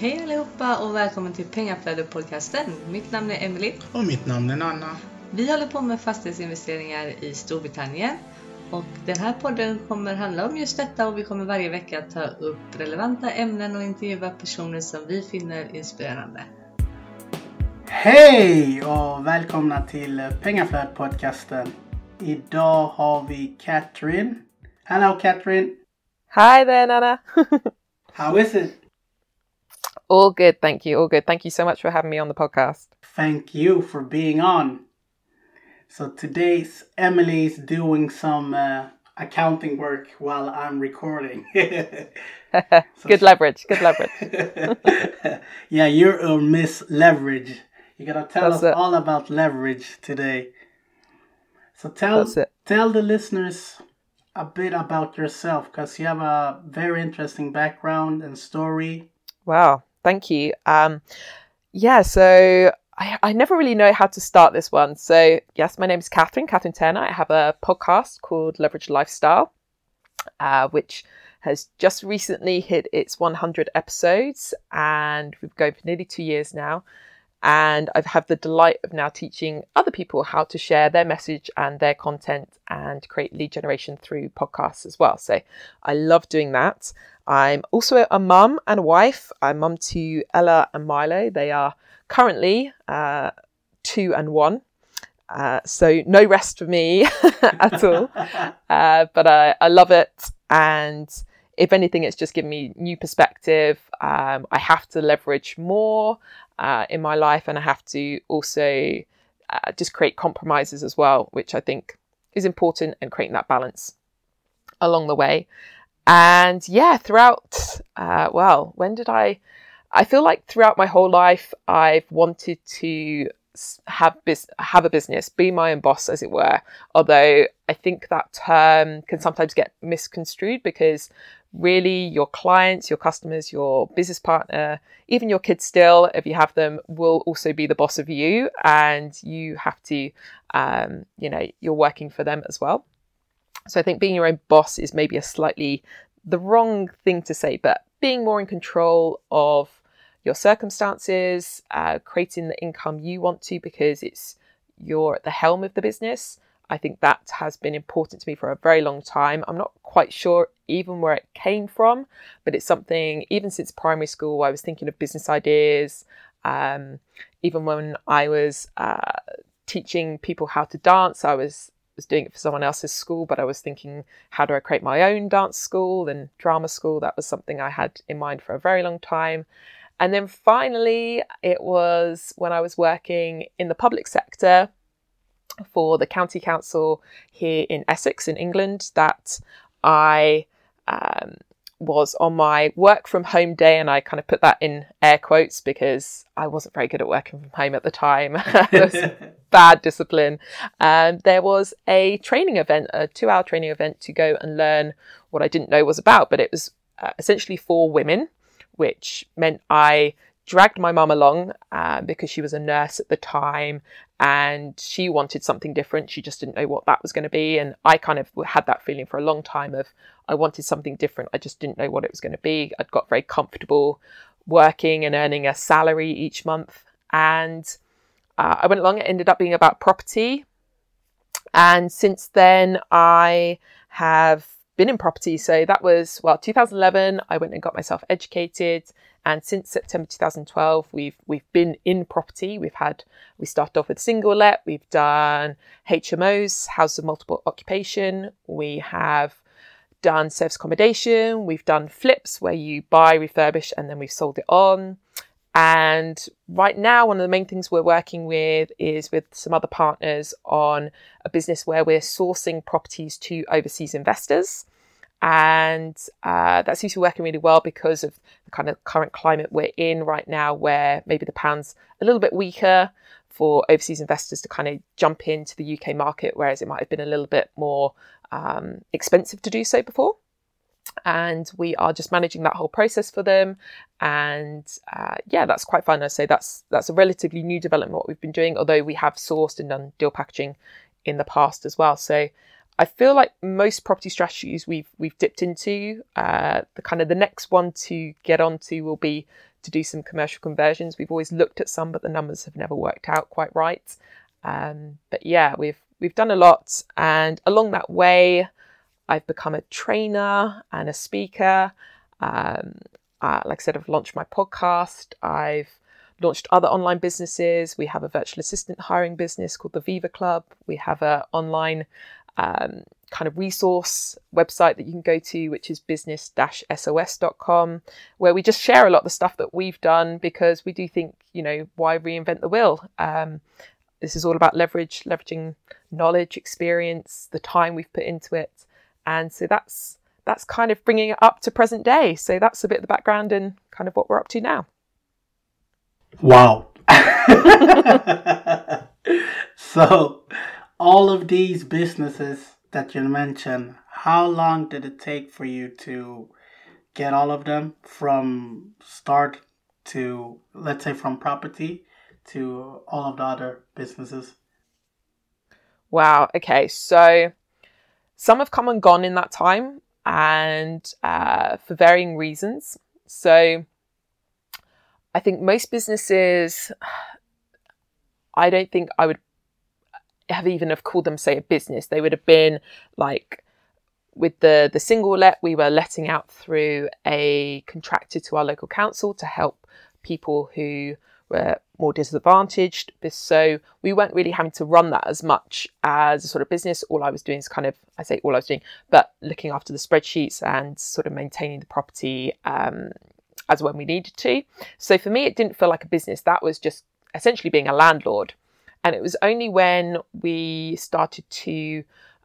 Hej allihopa och välkommen till Pengaflödet-podcasten. Mitt namn är Emily. Och mitt namn är Nanna. Vi håller på med fastighetsinvesteringar i Storbritannien. Och den här podden kommer handla om just detta och vi kommer varje vecka ta upp relevanta ämnen och intervjua personer som vi finner inspirerande. Hej och välkomna till Pengaflödet-podcasten. Idag har vi Catherine. Hello Catherine. Hi there, Nana. How is it? All good, thank you. All good. Thank you so much for having me on the podcast. Thank you for being on. So today's Emily's doing some uh, accounting work while I'm recording. good leverage. Good leverage. yeah, you're a Miss Leverage. You gotta tell That's us it. all about leverage today. So tell tell the listeners a bit about yourself because you have a very interesting background and story. Wow, thank you. Um, yeah, so I, I never really know how to start this one. So, yes, my name is Catherine, Catherine Turner. I have a podcast called Leverage Lifestyle, uh, which has just recently hit its 100 episodes, and we've going for nearly two years now. And I've had the delight of now teaching other people how to share their message and their content and create lead generation through podcasts as well. So I love doing that. I'm also a mum and a wife. I'm mum to Ella and Milo. They are currently uh, two and one. Uh, so no rest for me at all. Uh, but I, I love it. And if anything, it's just given me new perspective. Um, I have to leverage more uh, in my life, and I have to also uh, just create compromises as well, which I think is important and creating that balance along the way. And yeah, throughout, uh, well, when did I? I feel like throughout my whole life, I've wanted to have bus- have a business, be my own boss, as it were. Although I think that term can sometimes get misconstrued because really your clients, your customers, your business partner, even your kids still, if you have them, will also be the boss of you, and you have to, um, you know, you're working for them as well. So I think being your own boss is maybe a slightly the wrong thing to say, but being more in control of your circumstances, uh, creating the income you want to because it's you're at the helm of the business. I think that has been important to me for a very long time. I'm not quite sure even where it came from, but it's something even since primary school. I was thinking of business ideas. Um, even when I was uh, teaching people how to dance, I was was doing it for someone else's school, but I was thinking, how do I create my own dance school and drama school? That was something I had in mind for a very long time. And then finally, it was when I was working in the public sector for the county council here in Essex in England that I um, was on my work from home day, and I kind of put that in air quotes because I wasn't very good at working from home at the time. Was bad discipline. Um, there was a training event, a two hour training event to go and learn what I didn't know was about, but it was uh, essentially for women, which meant I dragged my mum along uh, because she was a nurse at the time and she wanted something different. She just didn't know what that was going to be. And I kind of had that feeling for a long time of I wanted something different. I just didn't know what it was going to be. I'd got very comfortable working and earning a salary each month. And uh, I went along. It ended up being about property. And since then, I have been in property. So that was, well, 2011, I went and got myself educated. And since September 2012, we've we've been in property. We've had we started off with single let. We've done HMOs, houses of multiple occupation. We have done service accommodation. We've done flips where you buy, refurbish, and then we've sold it on. And right now, one of the main things we're working with is with some other partners on a business where we're sourcing properties to overseas investors. And uh, that seems to be working really well because of the kind of current climate we're in right now, where maybe the pound's a little bit weaker for overseas investors to kind of jump into the UK market, whereas it might have been a little bit more um, expensive to do so before. And we are just managing that whole process for them, and uh, yeah, that's quite fun. I say that's that's a relatively new development what we've been doing, although we have sourced and done deal packaging in the past as well. So I feel like most property strategies we've we've dipped into, uh, the kind of the next one to get onto will be to do some commercial conversions. We've always looked at some, but the numbers have never worked out quite right. Um, but yeah, we've we've done a lot, and along that way, I've become a trainer and a speaker. Um, uh, like I said, I've launched my podcast. I've launched other online businesses. We have a virtual assistant hiring business called the Viva Club. We have an online um, kind of resource website that you can go to, which is business-sos.com, where we just share a lot of the stuff that we've done because we do think, you know, why reinvent the wheel? Um, this is all about leverage, leveraging knowledge, experience, the time we've put into it, and so that's that's kind of bringing it up to present day. So that's a bit of the background and kind of what we're up to now. Wow. so, all of these businesses that you mentioned, how long did it take for you to get all of them from start to, let's say, from property to all of the other businesses? Wow. Okay. So, some have come and gone in that time and uh, for varying reasons. So, I think most businesses, I don't think I would have even have called them say a business. They would have been like with the the single let we were letting out through a contractor to our local council to help people who were more disadvantaged. So we weren't really having to run that as much as a sort of business. All I was doing is kind of, I say all I was doing, but looking after the spreadsheets and sort of maintaining the property um, as when we needed to. So for me, it didn't feel like a business. That was just essentially being a landlord. And it was only when we started to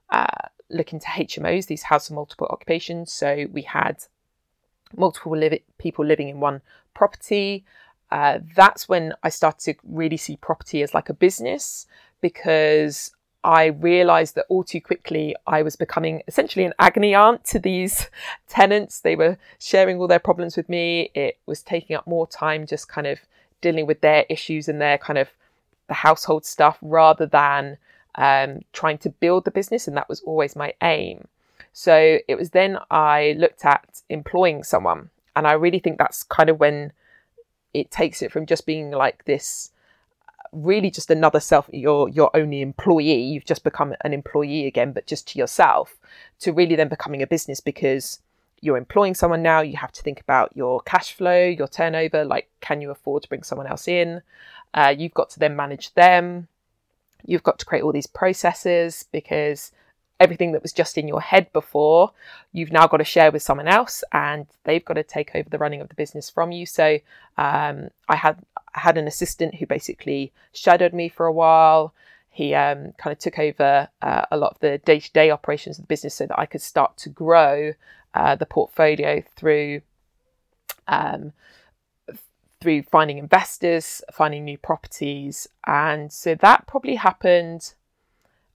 uh, look into HMOs, these house of multiple occupations. So we had multiple li- people living in one property. Uh, that's when I started to really see property as like a business because I realized that all too quickly I was becoming essentially an agony aunt to these tenants. They were sharing all their problems with me. It was taking up more time just kind of dealing with their issues and their kind of the household stuff rather than um, trying to build the business. And that was always my aim. So it was then I looked at employing someone. And I really think that's kind of when it takes it from just being like this really just another self you're your only employee you've just become an employee again but just to yourself to really then becoming a business because you're employing someone now you have to think about your cash flow your turnover like can you afford to bring someone else in uh, you've got to then manage them you've got to create all these processes because everything that was just in your head before, you've now got to share with someone else, and they've got to take over the running of the business from you. So um, I had I had an assistant who basically shadowed me for a while. He um, kind of took over uh, a lot of the day to day operations of the business so that I could start to grow uh, the portfolio through. Um, through finding investors, finding new properties. And so that probably happened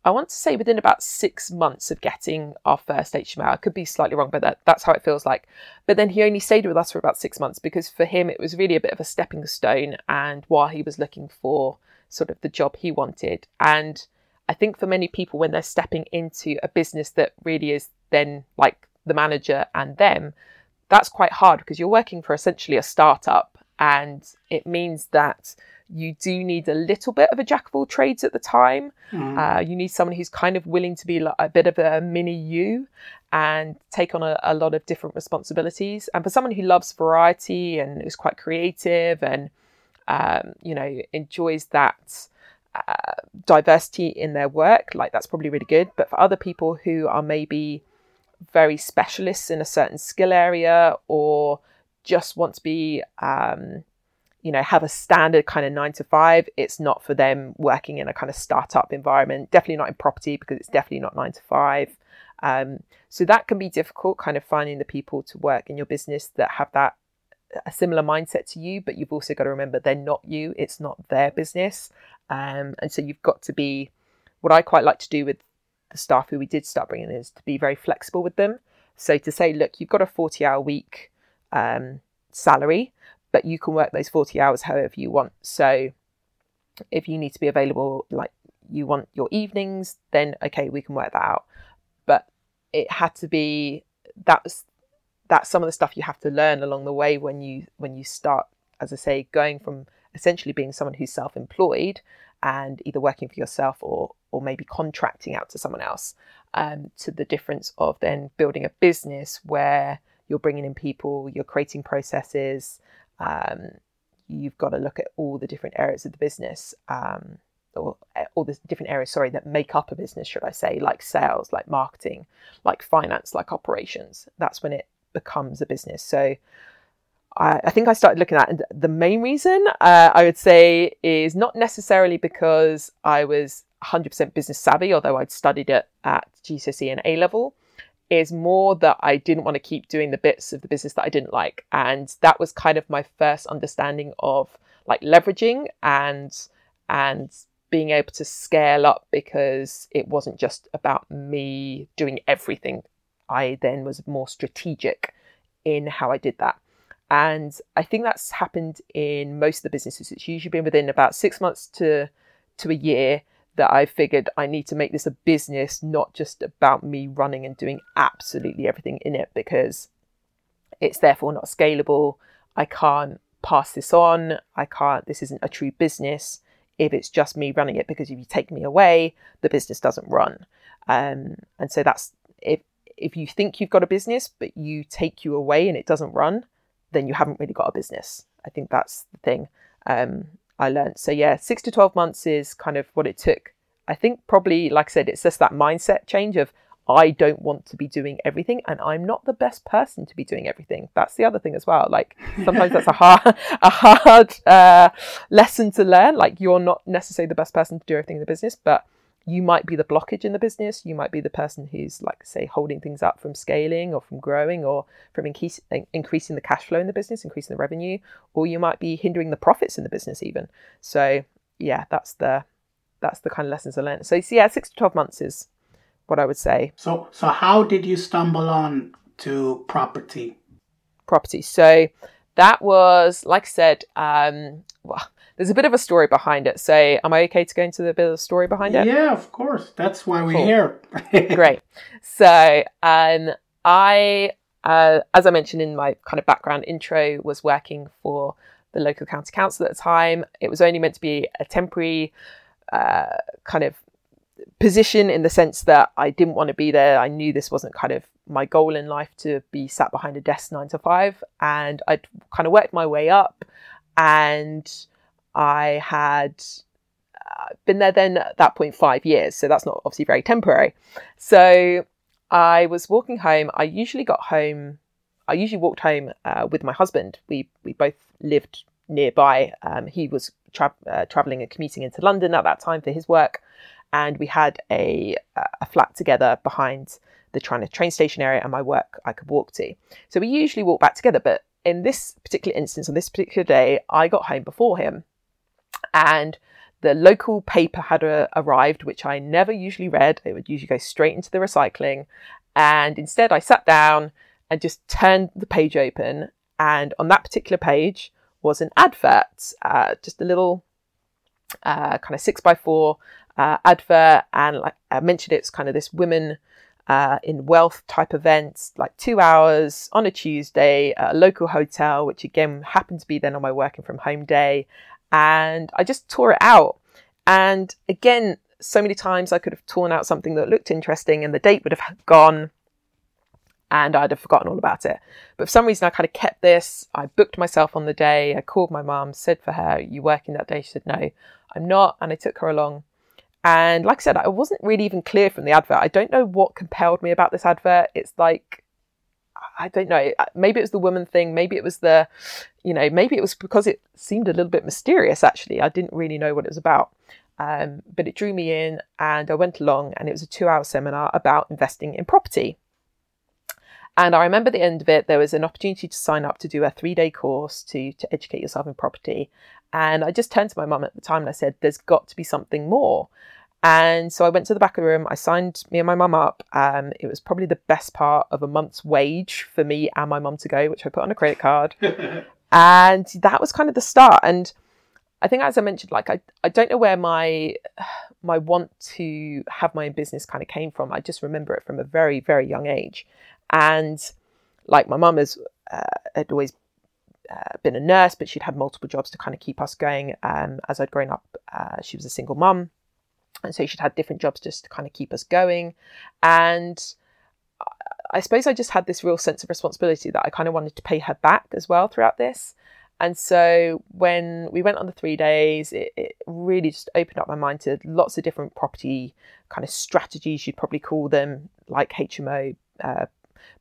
I want to say within about six months of getting our first HMO. I could be slightly wrong, but that, that's how it feels like. But then he only stayed with us for about six months because for him it was really a bit of a stepping stone and while he was looking for sort of the job he wanted. And I think for many people, when they're stepping into a business that really is then like the manager and them, that's quite hard because you're working for essentially a startup. And it means that you do need a little bit of a jack of all trades at the time. Mm. Uh, you need someone who's kind of willing to be like a bit of a mini you and take on a, a, lot of different responsibilities. And for someone who loves variety and is quite creative and, um, you know, enjoys that uh, diversity in their work, like that's probably really good. But for other people who are maybe very specialists in a certain skill area or just want to be, um, you know, have a standard kind of nine to five. It's not for them working in a kind of startup environment. Definitely not in property because it's definitely not nine to five. Um, so that can be difficult, kind of finding the people to work in your business that have that a similar mindset to you, but you've also got to remember they're not you. It's not their business, um, and so you've got to be. What I quite like to do with the staff who we did start bringing in is to be very flexible with them. So to say, look, you've got a forty-hour week um, salary but you can work those 40 hours however you want. So if you need to be available, like you want your evenings, then okay, we can work that out. But it had to be that's that's some of the stuff you have to learn along the way when you when you start, as I say, going from essentially being someone who's self-employed and either working for yourself or or maybe contracting out to someone else um, to the difference of then building a business where you're bringing in people, you're creating processes. Um, you've got to look at all the different areas of the business, um, or all the different areas, sorry, that make up a business, should I say, like sales, like marketing, like finance, like operations. That's when it becomes a business. So I, I think I started looking at and the main reason uh, I would say is not necessarily because I was 100% business savvy, although I'd studied it at GCSE and A level, is more that I didn't want to keep doing the bits of the business that I didn't like. And that was kind of my first understanding of like leveraging and and being able to scale up because it wasn't just about me doing everything. I then was more strategic in how I did that. And I think that's happened in most of the businesses. It's usually been within about six months to to a year that I figured I need to make this a business, not just about me running and doing absolutely everything in it because it's therefore not scalable. I can't pass this on. I can't, this isn't a true business if it's just me running it because if you take me away, the business doesn't run. Um, and so that's if if you think you've got a business but you take you away and it doesn't run, then you haven't really got a business. I think that's the thing. Um, I learned. So yeah, six to 12 months is kind of what it took. I think probably, like I said, it's just that mindset change of I don't want to be doing everything and I'm not the best person to be doing everything. That's the other thing as well. Like sometimes that's a hard, a hard uh, lesson to learn. Like you're not necessarily the best person to do everything in the business, but you might be the blockage in the business. You might be the person who's, like, say, holding things up from scaling or from growing or from increase, increasing the cash flow in the business, increasing the revenue, or you might be hindering the profits in the business even. So, yeah, that's the that's the kind of lessons I learned. So, yeah, six to twelve months is what I would say. So, so how did you stumble on to property? Property. So that was, like I said, um, well, there's a bit of a story behind it. So, am I okay to go into the bit of the story behind it? Yeah, of course. That's why we're cool. here. Great. So, um, I, uh, as I mentioned in my kind of background intro, was working for the local county council at the time. It was only meant to be a temporary uh, kind of position in the sense that I didn't want to be there. I knew this wasn't kind of my goal in life to be sat behind a desk nine to five. And I'd kind of worked my way up and I had uh, been there then at that point five years, so that's not obviously very temporary. So I was walking home. I usually got home. I usually walked home uh, with my husband. We we both lived nearby. Um, he was tra- uh, traveling and commuting into London at that time for his work, and we had a a flat together behind the train station area and my work I could walk to. So we usually walk back together, but in this particular instance, on this particular day, I got home before him and the local paper had uh, arrived, which I never usually read. It would usually go straight into the recycling. And instead, I sat down and just turned the page open. And on that particular page was an advert, uh, just a little uh, kind of six by four uh, advert. And like I mentioned, it's kind of this women uh, in wealth type event, like two hours on a Tuesday at a local hotel, which again happened to be then on my working from home day and I just tore it out. And again, so many times I could have torn out something that looked interesting and the date would have gone and I'd have forgotten all about it. But for some reason, I kind of kept this. I booked myself on the day. I called my mum, said for her, You working that day? She said, No, I'm not. And I took her along. And like I said, I wasn't really even clear from the advert. I don't know what compelled me about this advert. It's like I don't know. Maybe it was the woman thing. Maybe it was the, you know, maybe it was because it seemed a little bit mysterious. Actually, I didn't really know what it was about. Um, but it drew me in, and I went along, and it was a two-hour seminar about investing in property. And I remember the end of it, there was an opportunity to sign up to do a three-day course to to educate yourself in property. And I just turned to my mum at the time and I said, "There's got to be something more." And so I went to the back of the room. I signed me and my mum up. Um, it was probably the best part of a month's wage for me and my mum to go, which I put on a credit card. and that was kind of the start. And I think, as I mentioned, like I, I don't know where my my want to have my own business kind of came from. I just remember it from a very very young age, and like my mum has uh, had always uh, been a nurse, but she'd had multiple jobs to kind of keep us going. Um, as I'd grown up, uh, she was a single mum, and so she'd had different jobs just to kind of keep us going. And I suppose I just had this real sense of responsibility that I kind of wanted to pay her back as well throughout this. And so when we went on the three days, it, it, really just opened up my mind to lots of different property kind of strategies, you'd probably call them, like HMO, uh,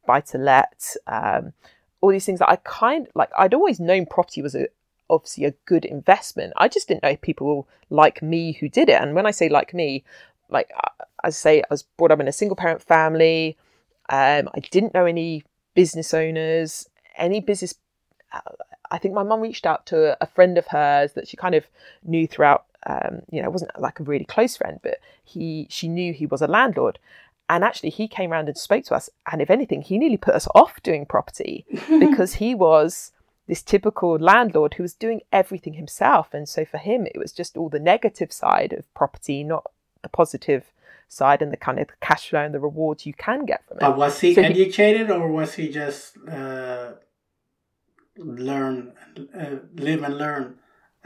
buy to let, um, all these things that I kind like. I'd always known property was a, obviously a good investment. I just didn't know people like me who did it. And when I say like me, like I say, I was brought up in a single parent family. Um, I didn't know any business owners, any business. Uh, I think my mum reached out to a friend of hers that she kind of knew throughout. Um, you know, wasn't like a really close friend, but he she knew he was a landlord, and actually he came around and spoke to us. And if anything, he nearly put us off doing property because he was this typical landlord who was doing everything himself, and so for him it was just all the negative side of property, not the positive side and the kind of cash flow and the rewards you can get from it. But was he so educated he, or was he just uh, learn, uh, live and learn?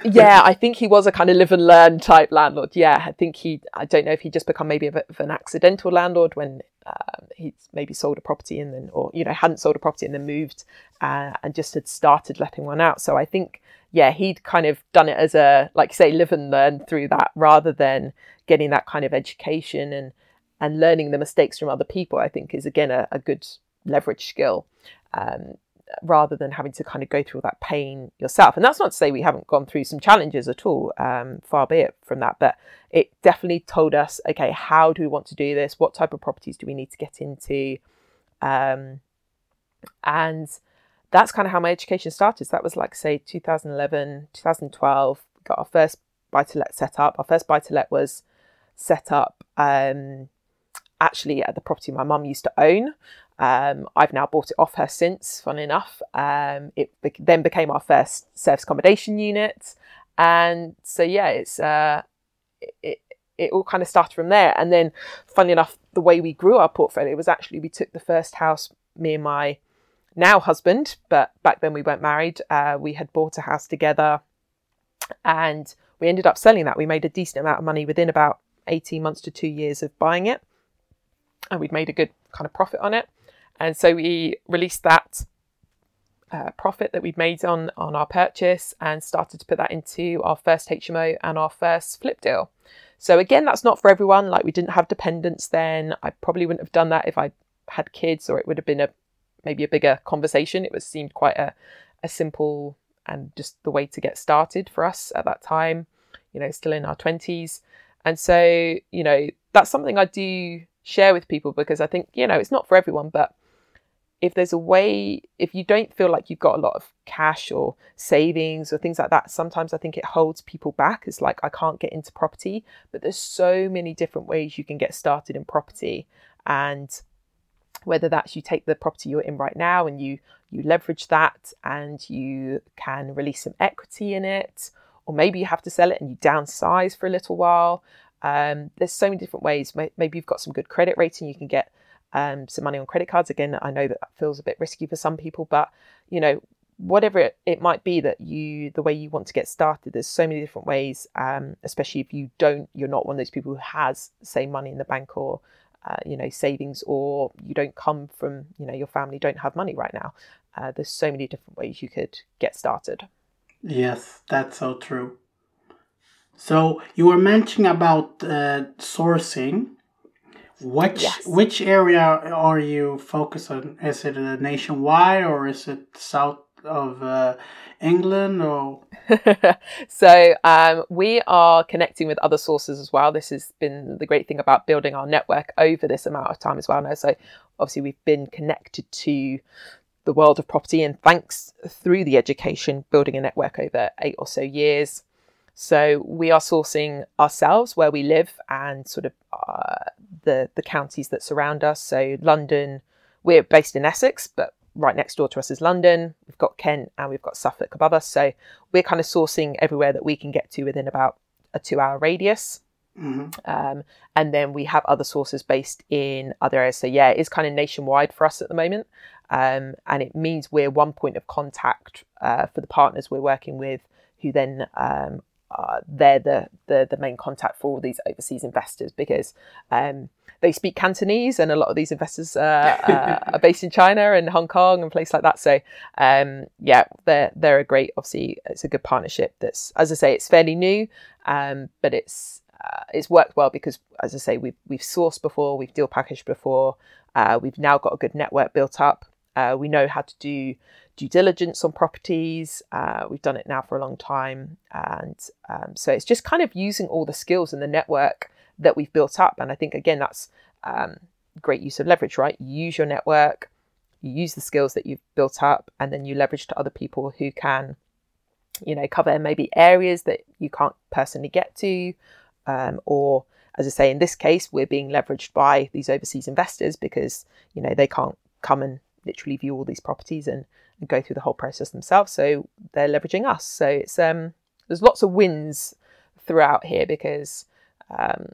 yeah, I think he was a kind of live and learn type landlord. Yeah, I think he, I don't know if he just become maybe a bit of an accidental landlord when um, he's maybe sold a property and then, or, you know, hadn't sold a property and then moved uh, and just had started letting one out. So I think, yeah, he'd kind of done it as a, like say, live and learn through that rather than getting that kind of education and and learning the mistakes from other people, I think is again a, a good leverage skill. Um, rather than having to kind of go through all that pain yourself. And that's not to say we haven't gone through some challenges at all, um, far be it from that. But it definitely told us, okay, how do we want to do this? What type of properties do we need to get into? Um, and that's kind of how my education started. So that was like, say, 2011, 2012. We got our first buy to let set up. Our first buy to let was set up um, actually at the property my mum used to own. Um, I've now bought it off her since, fun enough. Um, it be- then became our first service accommodation unit. And so, yeah, it's uh, it, it, all kind of started from there. And then, funny enough, the way we grew our portfolio was actually we took the first house, me and my now husband, but back then we weren't married. Uh, we had bought a house together and we ended up selling that. We made a decent amount of money within about 18 months to two years of buying it. And we'd made a good kind of profit on it. And so we released that uh, profit that we'd made on, on our purchase and started to put that into our first HMO and our first flip deal. So again, that's not for everyone. Like we didn't have dependents then. I probably wouldn't have done that if I had kids, or it would have been a maybe a bigger conversation. It was seemed quite a, a simple and just the way to get started for us at that time. You know, still in our twenties, and so you know that's something I do share with people because I think you know it's not for everyone, but if there's a way, if you don't feel like you've got a lot of cash or savings or things like that, sometimes I think it holds people back. It's like, I can't get into property, but there's so many different ways you can get started in property. And whether that's you take the property you're in right now and you you leverage that and you can release some equity in it or maybe you have to sell it and you downsize for a little while um, there's so many different ways maybe you've got some good credit rating you can get um, some money on credit cards. Again, I know that, that feels a bit risky for some people, but you know, whatever it, it might be that you, the way you want to get started, there's so many different ways. Um, especially if you don't, you're not one of those people who has say money in the bank or uh, you know savings, or you don't come from you know your family don't have money right now. Uh, there's so many different ways you could get started. Yes, that's so true. So you were mentioning about uh, sourcing which yes. which area are you focused on? Is it nationwide or is it south of uh, England or? so um, we are connecting with other sources as well. This has been the great thing about building our network over this amount of time as well. Now, so obviously we've been connected to the world of property, and thanks through the education, building a network over eight or so years. So we are sourcing ourselves where we live and sort of uh, the the counties that surround us. So London, we're based in Essex, but right next door to us is London. We've got Kent and we've got Suffolk above us. So we're kind of sourcing everywhere that we can get to within about a two-hour radius. hmm Um, and then we have other sources based in other areas. So yeah, it's kind of nationwide for us at the moment. Um, and it means we're one point of contact uh, for the partners we're working with, who then um, uh, they're the, the the main contact for all these overseas investors because um, they speak Cantonese, and a lot of these investors uh, uh, are based in China and Hong Kong and places like that. So um, yeah, they're they're a great. Obviously, it's a good partnership. That's as I say, it's fairly new, um, but it's uh, it's worked well because, as I say, we've we've sourced before, we've deal packaged before, uh, we've now got a good network built up. Uh, we know how to do due diligence on properties. Uh, we've done it now for a long time, and um, so it's just kind of using all the skills and the network that we've built up. And I think again, that's um, great use of leverage, right? You use your network, you use the skills that you've built up, and then you leverage to other people who can, you know, cover maybe areas that you can't personally get to, um, or as I say, in this case, we're being leveraged by these overseas investors because you know they can't come and literally view all these properties and, and go through the whole process themselves. So they're leveraging us. So it's um, there's lots of wins throughout here because um,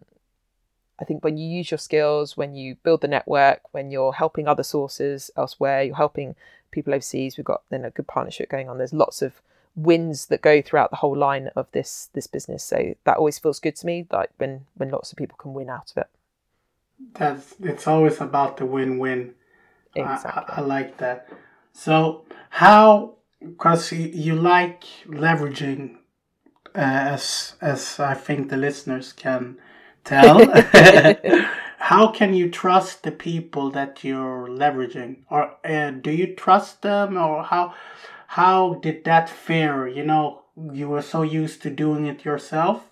I think when you use your skills, when you build the network, when you're helping other sources elsewhere, you're helping people overseas. We've got then a good partnership going on. There's lots of wins that go throughout the whole line of this this business. So that always feels good to me. Like when when lots of people can win out of it. That's it's always about the win-win. I- Exactly. I, I like that. So how? Because you, you like leveraging, uh, as as I think the listeners can tell. how can you trust the people that you're leveraging, or uh, do you trust them, or how? How did that fare? You know, you were so used to doing it yourself.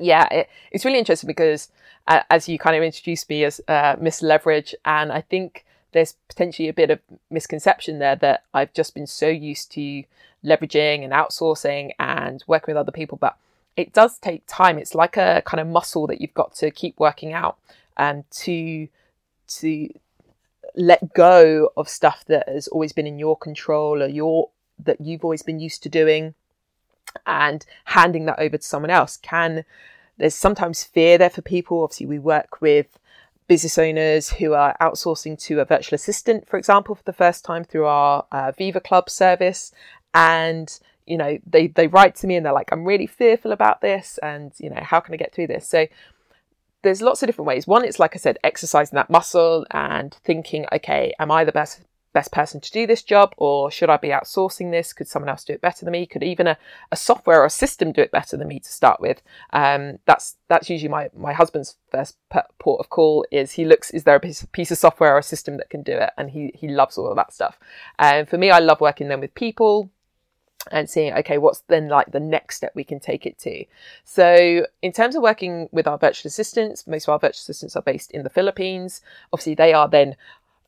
Yeah, it, it's really interesting because uh, as you kind of introduced me as uh, Miss Leverage, and I think there's potentially a bit of misconception there that I've just been so used to leveraging and outsourcing and working with other people, but it does take time. It's like a kind of muscle that you've got to keep working out and to to let go of stuff that has always been in your control or your that you've always been used to doing and handing that over to someone else can there's sometimes fear there for people. Obviously we work with business owners who are outsourcing to a virtual assistant for example for the first time through our uh, viva club service. And you know they they write to me and they're like i'm really fearful about this and you know how can i get through this? So there's lots of different ways. One it's like i said exercising that muscle and thinking okay am i the best best person to do this job or should i be outsourcing this? Could someone else do it better than me? Could even a, a software or a system do it better than me to start with? Um, that's that's usually my my husband's first port of call is he looks is there a piece, piece of software or a system that can do it? And he he loves all of that stuff. And for me i love working then with people and seeing okay what's then like the next step we can take it to? So in terms of working with our virtual assistants most of our virtual assistants are based in the philippines. Obviously they are then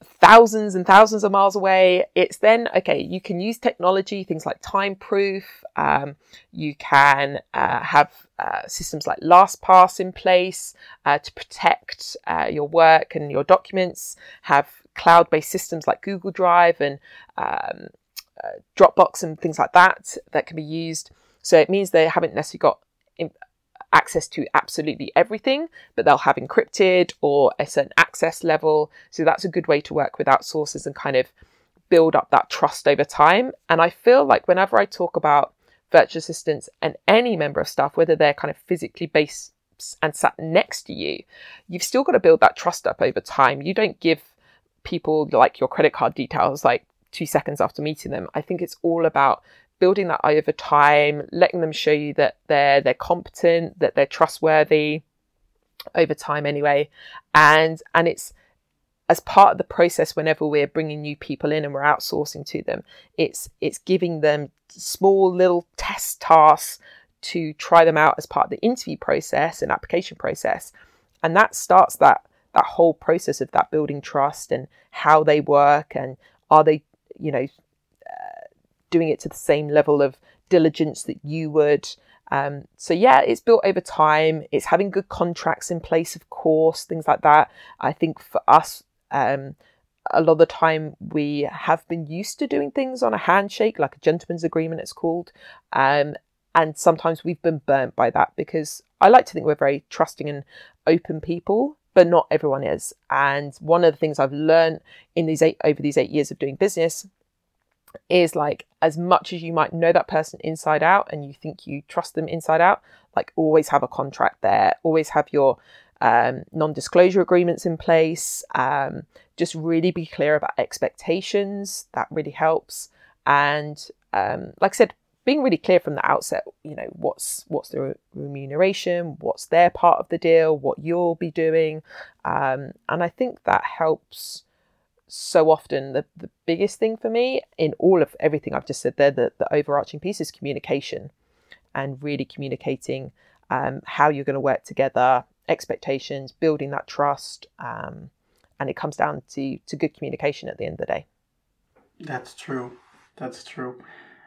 thousands and thousands of miles away it's then okay you can use technology things like time proof um, you can uh, have uh, systems like LastPass in place uh, to protect uh, your work and your documents have cloud-based systems like google drive and um, uh, Dropbox and things like that that can be used. So it means they haven't necessarily got access to absolutely everything, but they'll have encrypted or a certain access level. So that's a good way to work with outsourcers and kind of build up that trust over time. And I feel like whenever I talk about virtual assistants and any member of staff, whether they're kind of physically based and sat next to you, you've still got to build that trust up over time. You don't give people like your credit card details like two seconds after meeting them. I think it's all about building that over time, letting them show you that they're they're competent, that they're trustworthy over time anyway. And and it's as part of the process whenever we're bringing new people in and we're outsourcing to them, it's it's giving them small little test tasks to try them out as part of the interview process and application process. And that starts that that whole process of that building trust and how they work and are they you know doing it to the same level of diligence that you would um, so yeah it's built over time it's having good contracts in place of course things like that i think for us um, a lot of the time we have been used to doing things on a handshake, like a gentleman's agreement, it's called. Um, and sometimes we've been burnt by that because I like to think we're very trusting and open people, but not everyone is. And one of the things I've learned in these eight over these eight years of doing business is like as much as you might know that person inside out and you think you trust them inside out, like always have a contract there, always have your um, non disclosure agreements in place. Um, just really be clear about expectations. That really helps. And um, like I said, being really clear from the outset, you know, what's what's the remuneration, what's their part of the deal, what you'll be doing, um, and I think that helps so often. The the biggest thing for me in all of everything I've just said there, the, the overarching piece is communication, and really communicating um, how you're going to work together, expectations, building that trust, um, and it comes down to to good communication at the end of the day. That's true. That's true.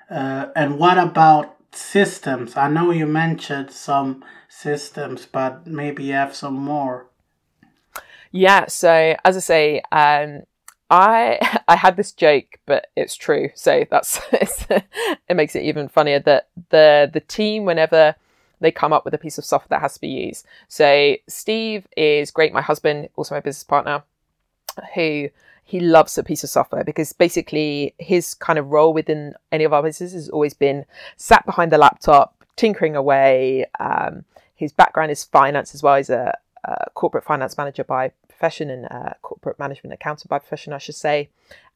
Uh, and what about systems? I know you mentioned some systems, but maybe you have some more. Yeah. So as I say, um, I I had this joke, but it's true. So that's it makes it even funnier that the the team whenever they come up with a piece of software that has to be used. So Steve is great, my husband, also my business partner, who he loves a piece of software because basically his kind of role within any of our businesses has always been sat behind the laptop, tinkering away. Um, his background is finance as well. He's a, a corporate finance manager by profession and a corporate management accountant by profession, I should say.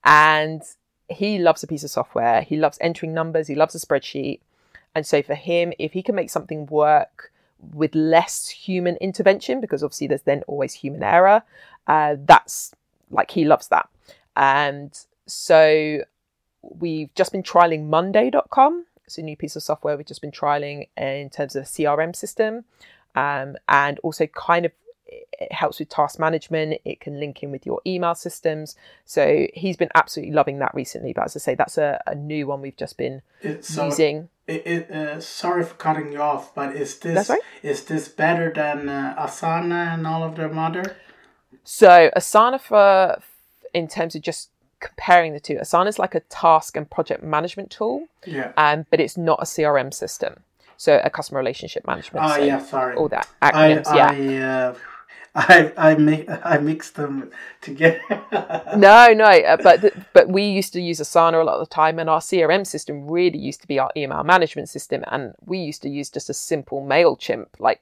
And he loves a piece of software. He loves entering numbers. He loves a spreadsheet. And so for him, if he can make something work with less human intervention, because obviously there's then always human error, uh, that's like he loves that. And so we've just been trialing Monday.com. It's a new piece of software we've just been trialing in terms of a CRM system. Um, and also kind of it helps with task management. It can link in with your email systems. So he's been absolutely loving that recently. But as I say, that's a, a new one we've just been so using. It, it uh, sorry for cutting you off, but is this right. is this better than uh, Asana and all of their other? So Asana for in terms of just comparing the two, Asana is like a task and project management tool. Yeah. Um, but it's not a CRM system. So a customer relationship management. Oh so yeah, sorry. All that acronyms. I, yeah. Uh, I I mi- I mixed them together. no, no, uh, but but we used to use Asana a lot of the time, and our CRM system really used to be our email management system, and we used to use just a simple Mailchimp, like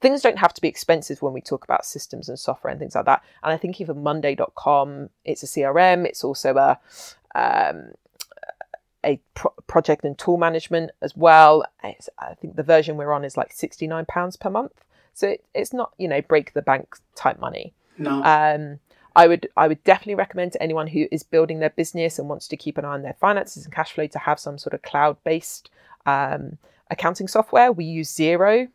things don't have to be expensive when we talk about systems and software and things like that. And I think even Monday.com, it's a CRM, it's also a um, a pro- project and tool management as well. It's, I think the version we're on is like sixty nine pounds per month, so it, it's not you know break the bank type money. No. Um, I would I would definitely recommend to anyone who is building their business and wants to keep an eye on their finances and cash flow to have some sort of cloud based um, accounting software. We use Xero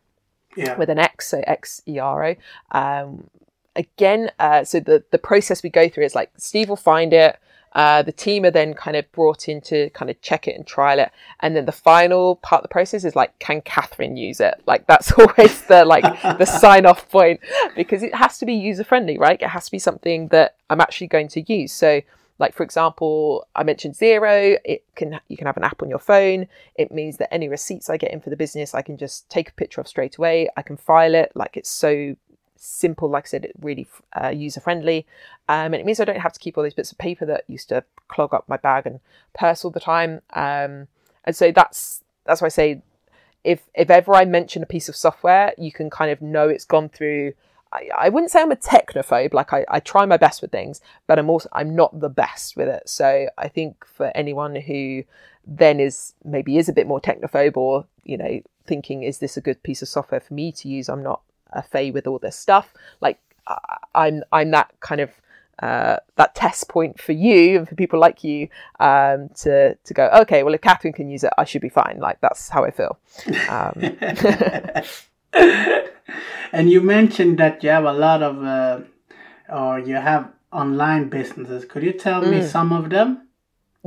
yeah. with an X, so X E R O. Um, again, uh, so the the process we go through is like Steve will find it. Uh, the team are then kind of brought in to kind of check it and trial it, and then the final part of the process is like, can Catherine use it? Like that's always the like the sign off point because it has to be user friendly, right? It has to be something that I'm actually going to use. So like for example, I mentioned Xero. It can you can have an app on your phone. It means that any receipts I get in for the business, I can just take a picture of straight away. I can file it. Like it's so simple. Like I said, really uh, user friendly, um, and it means I don't have to keep all these bits of paper that used to clog up my bag and purse all the time. Um, and so that's that's why I say if if ever I mention a piece of software, you can kind of know it's gone through I, I wouldn't say I'm a technophobe. Like I, I try my best with things, but I'm also I'm not the best with it. So I think for anyone who then is maybe is a bit more technophobe or you know thinking is this a good piece of software for me to use? I'm not a fay with all this stuff. Like I'm I'm that kind of uh, that test point for you and for people like you um, to to go okay well if Catherine can use it I should be fine like that's how I feel um, and you mentioned that you have a lot of, uh, or you have online businesses. Could you tell mm. me some of them?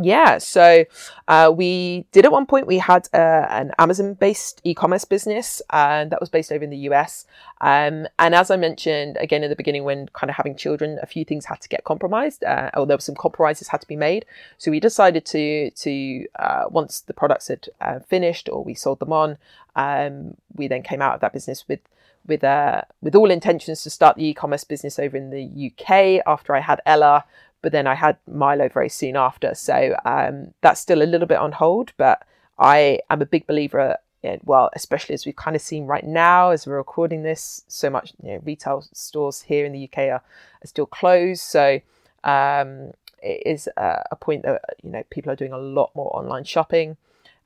Yeah, so uh, we did at one point, we had uh, an Amazon based e commerce business, and that was based over in the US. Um, and as I mentioned again in the beginning, when kind of having children, a few things had to get compromised, uh, or there were some compromises had to be made. So we decided to, to uh, once the products had uh, finished or we sold them on, um, we then came out of that business with with uh, with all intentions to start the e-commerce business over in the UK after I had Ella but then I had Milo very soon after. So um, that's still a little bit on hold, but I am a big believer. In, well, especially as we've kind of seen right now, as we're recording this, so much you know, retail stores here in the UK are, are still closed. So um, it is a, a, point that you know people are doing a lot more online shopping.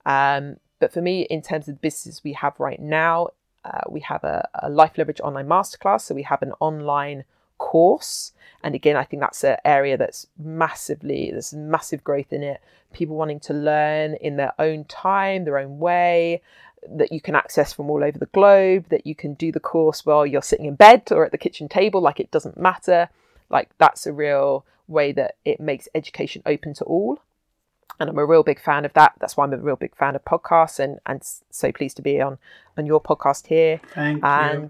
Um, but for me, in terms of the business we have right now, uh, we have a, a Life Leverage online masterclass. So we have an online course. And again, I think that's an area that's massively, there's massive growth in it. People wanting to learn in their own time, their own way, that you can access from all over the globe, that you can do the course while you're sitting in bed or at the kitchen table, like it doesn't matter. Like that's a real way that it makes education open to all. And I'm a real big fan of that. That's why I'm a real big fan of podcasts and, and so pleased to be on, on your podcast here. Thank and you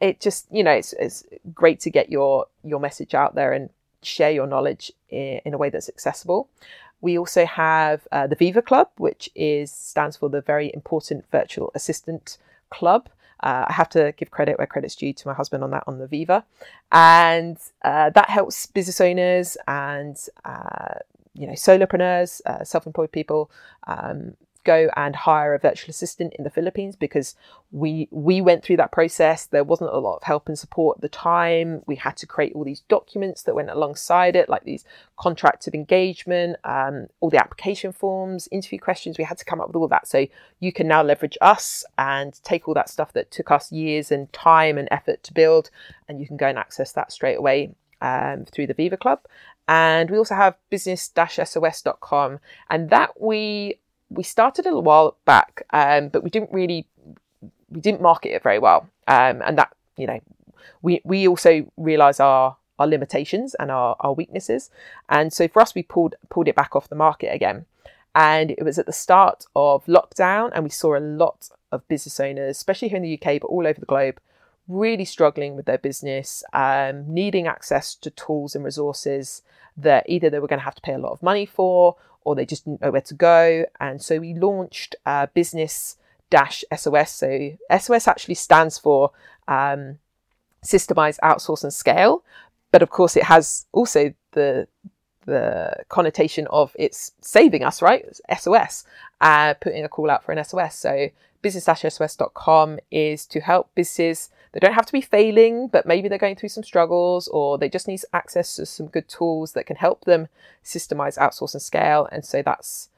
it just you know it's, it's great to get your your message out there and share your knowledge in, in a way that's accessible. We also have uh, the viva club which is stands for the very important virtual assistant club. Uh, I have to give credit where credit's due to my husband on that on the Viva, and uh, that helps business owners and uh, you know solopreneurs, uh, self-employed people um, go and hire a virtual assistant in the Philippines because we we went through that process. There wasn't a lot of help and support at the time. We had to create all these documents that went alongside it, like these contracts of engagement, um, all the application forms, interview questions. We had to come up with all that. So you can now leverage us and take all that stuff that took us years and time and effort to build, and you can go and access that straight away um, through the Viva Club. And we also have business-sos.com, and that we we started a little while back, um, but we didn't really we didn't market it very well, um, and that you know we we also realise our our limitations and our, our weaknesses, and so for us we pulled pulled it back off the market again, and it was at the start of lockdown, and we saw a lot of business owners, especially here in the UK, but all over the globe, really struggling with their business, um, needing access to tools and resources that either they were going to have to pay a lot of money for or they just didn't know where to go. And so we launched uh, Business Dash SOS. So SOS actually stands for um, Systemize, Outsource, and Scale. But of course, it has also the the connotation of it's saving us, right? It's SOS, uh, putting a call out for an SOS. So business-sos.com is to help businesses they don't have to be failing, but maybe they're going through some struggles or they just need access to some good tools that can help them systemize, outsource, and scale. And so that's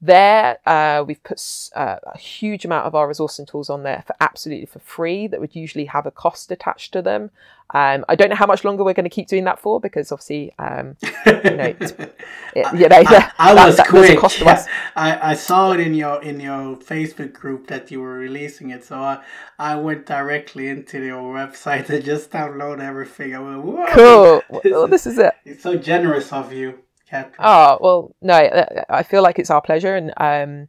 there. Uh, we've put uh, a huge amount of our resource and tools on there for absolutely for free that would usually have a cost attached to them. Um, I don't know how much longer we're going to keep doing that for because obviously, um, you know, it, you know, I, I that, was that, quick. Cost to us. I, I saw it in your in your Facebook group that you were releasing it, so I I went directly into your website and just download everything. I went, Whoa, cool. This well, this is it. It's so generous of you. Oh well, no, I feel like it's our pleasure, and um,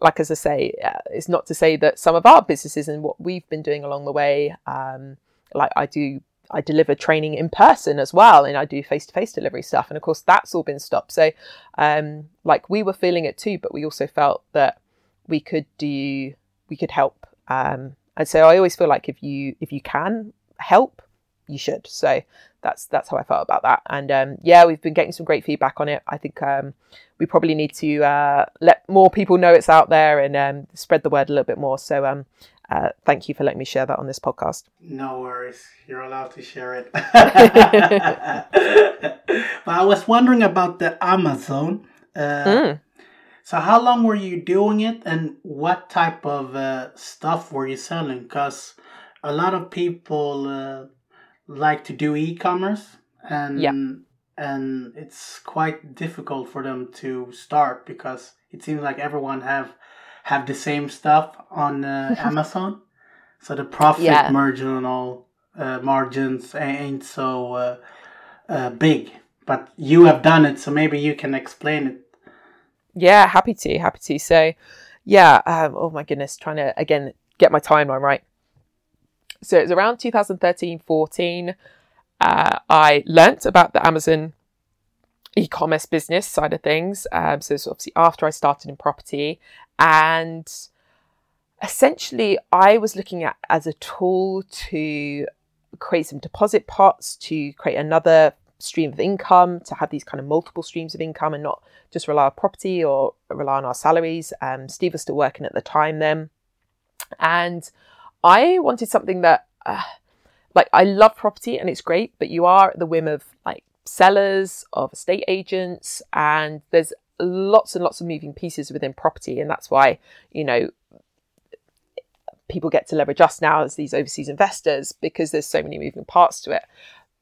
like as I say, uh, it's not to say that some of our businesses and what we've been doing along the way, um, like I do, I deliver training in person as well, and I do face to face delivery stuff, and of course that's all been stopped. So, um, like we were feeling it too, but we also felt that we could do, we could help, um, and so I always feel like if you if you can help, you should. So that's that's how I felt about that. And um, yeah, we've been getting some great feedback on it. I think um, we probably need to uh, let more people know it's out there and um, spread the word a little bit more. So um, uh, thank you for letting me share that on this podcast. No worries, you're allowed to share it. but I was wondering about the Amazon. Uh, mm. So how long were you doing it, and what type of uh, stuff were you selling? Because a lot of people uh, like to do e-commerce and yeah. and it's quite difficult for them to start because it seems like everyone have have the same stuff on uh, Amazon so the profit yeah. marginal uh, margins ain't so uh, uh, big but you have done it so maybe you can explain it Yeah, happy to, happy to. So, yeah, um, oh my goodness, trying to again get my timeline right. So it was around 2013 14. Uh, I learnt about the Amazon e-commerce business side of things. Um, so it's obviously after I started in property, and essentially I was looking at as a tool to create some deposit pots to create another stream of income to have these kind of multiple streams of income and not just rely on property or rely on our salaries. Um, Steve was still working at the time then, and I wanted something that. Uh, like I love property and it's great, but you are at the whim of like sellers, of estate agents, and there's lots and lots of moving pieces within property. And that's why, you know, people get to leverage us now as these overseas investors because there's so many moving parts to it.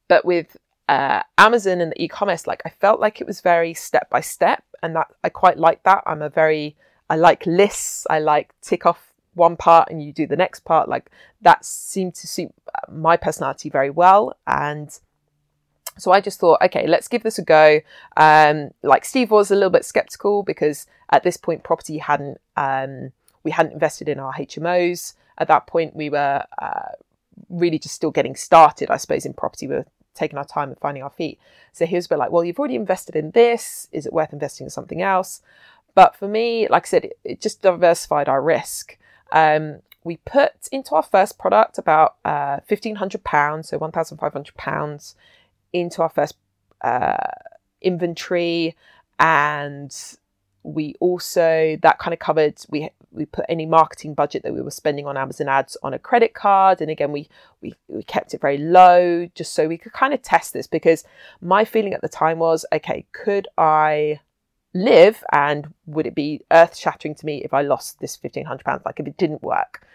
But with uh, Amazon and the e-commerce, like I felt like it was very step by step, and that I quite like that. I'm a very I like lists. I like tick off one part and you do the next part. Like that seemed to suit my personality very well, and so I just thought, okay, let's give this a go. Um, like Steve was a little bit skeptical because at this point, property hadn't um, we hadn't invested in our HMOs. At that point, we were uh, really just still getting started, I suppose, in property. We were taking our time and finding our feet. So he was a bit like, well, you've already invested in this. Is it worth investing in something else? But for me, like I said, it, it just diversified our risk. Um, we put into our first product about uh, £1,500, so £1,500 into our first uh, inventory. And we also that kind of covered we we put any marketing budget that we were spending on Amazon ads on a credit card. And again we we, we kept it very low just so we could kind of test this because my feeling at the time was okay could I live and would it be earth shattering to me if I lost this 1500 pounds like if it didn't work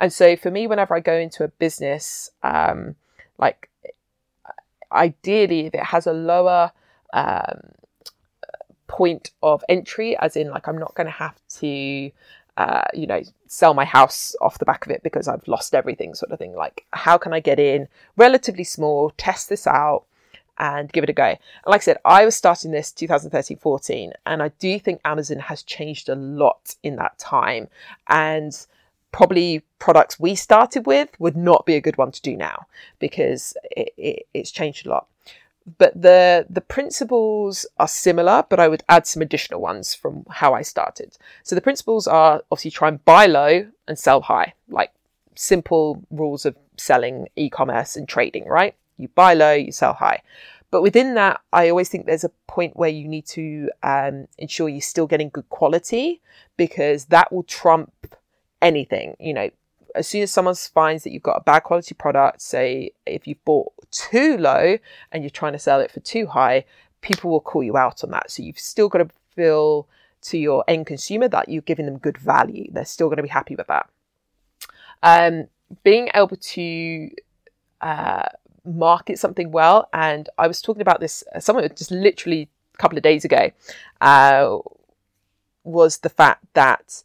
and so for me whenever I go into a business um like ideally, if it has a lower um, point of entry, as in, like, I'm not going to have to, uh, you know, sell my house off the back of it because I've lost everything, sort of thing. Like, how can I get in relatively small, test this out? And give it a go. And like I said, I was starting this 2013 14, and I do think Amazon has changed a lot in that time. And probably products we started with would not be a good one to do now because it, it, it's changed a lot. But the the principles are similar, but I would add some additional ones from how I started. So the principles are obviously try and buy low and sell high, like simple rules of selling e-commerce and trading, right? You buy low, you sell high. But within that, I always think there's a point where you need to um, ensure you're still getting good quality because that will trump anything. You know, as soon as someone finds that you've got a bad quality product, say if you've bought too low and you're trying to sell it for too high, people will call you out on that. So you've still got to feel to your end consumer that you're giving them good value. They're still going to be happy with that. Um, being able to uh, market something well, and I was talking about this, uh, someone just literally a couple of days ago, uh, was the fact that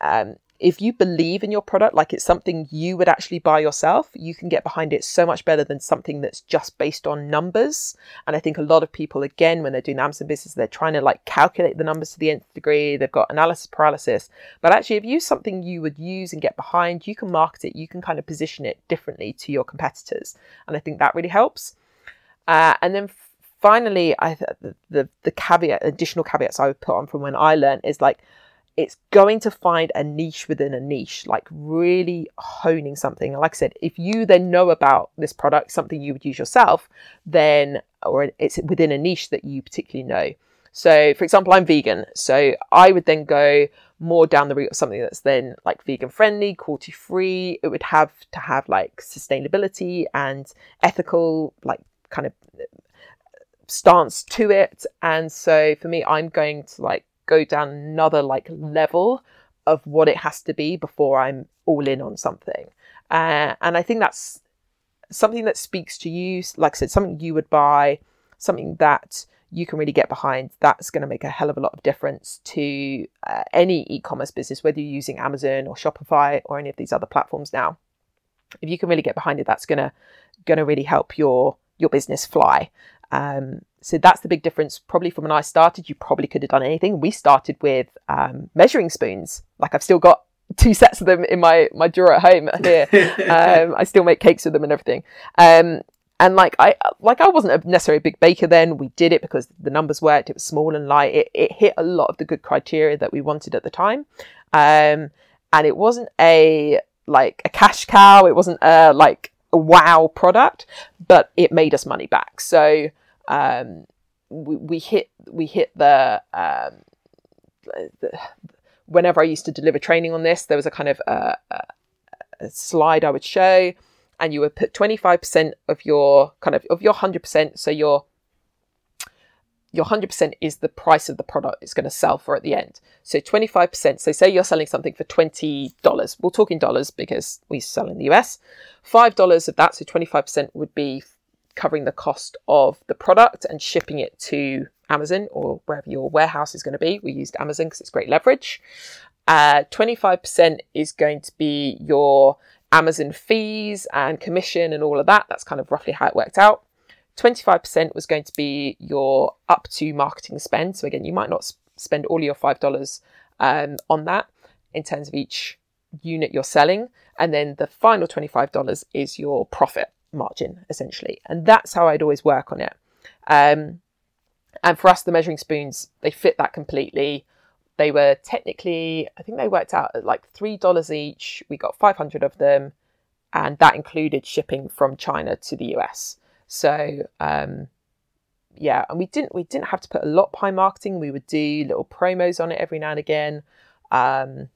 um, if you believe in your product like it's something you would actually buy yourself, you can get behind it so much better than something that's just based on numbers. And I think a lot of people, again, when they're doing Amazon business, they're trying to like calculate the numbers to the nth degree. They've got analysis paralysis. But actually, if you use something you would use and get behind, you can market it, you can kind of position it differently to your competitors. And I think that really helps. Uh, and then finally, I the, the the caveat, additional caveats I would put on from when I learned is like it's going to find a niche within a niche, like really honing something. Like I said, if you then know about this product, something you would use yourself, then, or it's within a niche that you particularly know. So, for example, I'm vegan. So I would then go more down the route of something that's then like vegan friendly, cruelty free. It would have to have like sustainability and ethical, like kind of stance to it. And so for me, I'm going to like go down another like level of what it has to be before I'm all in on something. Uh, and I think that's something that speaks to you. Like I said, something you would buy, something that you can really get behind. That's going to make a hell of a lot of difference to uh, any e-commerce business, whether you're using Amazon or Shopify or any of these other platforms now. If you can really get behind it, that's going to going to really help your your business fly. Um, so that's the big difference. Probably from when I started, you probably could have done anything. We started with um, measuring spoons. Like I've still got two sets of them in my my drawer at home here. um, I still make cakes with them and everything. Um, and like I like I wasn't a necessarily a big baker then. We did it because the numbers worked. It was small and light. It it hit a lot of the good criteria that we wanted at the time. Um, and it wasn't a like a cash cow. It wasn't a like a wow product, but it made us money back. So um, we, we hit we hit the, um, the, whenever I used to deliver training on this, there was a kind of a, a slide I would show, and you would put twenty five percent of your kind of of your hundred percent. So your your 100% is the price of the product it's going to sell for at the end. So 25%, so say you're selling something for $20. We'll talk in dollars because we sell in the US. $5 of that, so 25% would be covering the cost of the product and shipping it to Amazon or wherever your warehouse is going to be. We used Amazon because it's great leverage. Uh, 25% is going to be your Amazon fees and commission and all of that. That's kind of roughly how it worked out. 25% was going to be your up to marketing spend. So again, you might not spend all your $5 um, on that in terms of each unit you're selling. And then the final $25 is your profit margin, essentially. And that's how I'd always work on it. Um, and for us, the measuring spoons, they fit that completely. They were technically, I think they worked out at like $3 each. We got 500 of them. And that included shipping from China to the US. So, um, yeah, and we didn't we didn't have to put a lot behind marketing. We would do little promos on it every now and again. Um,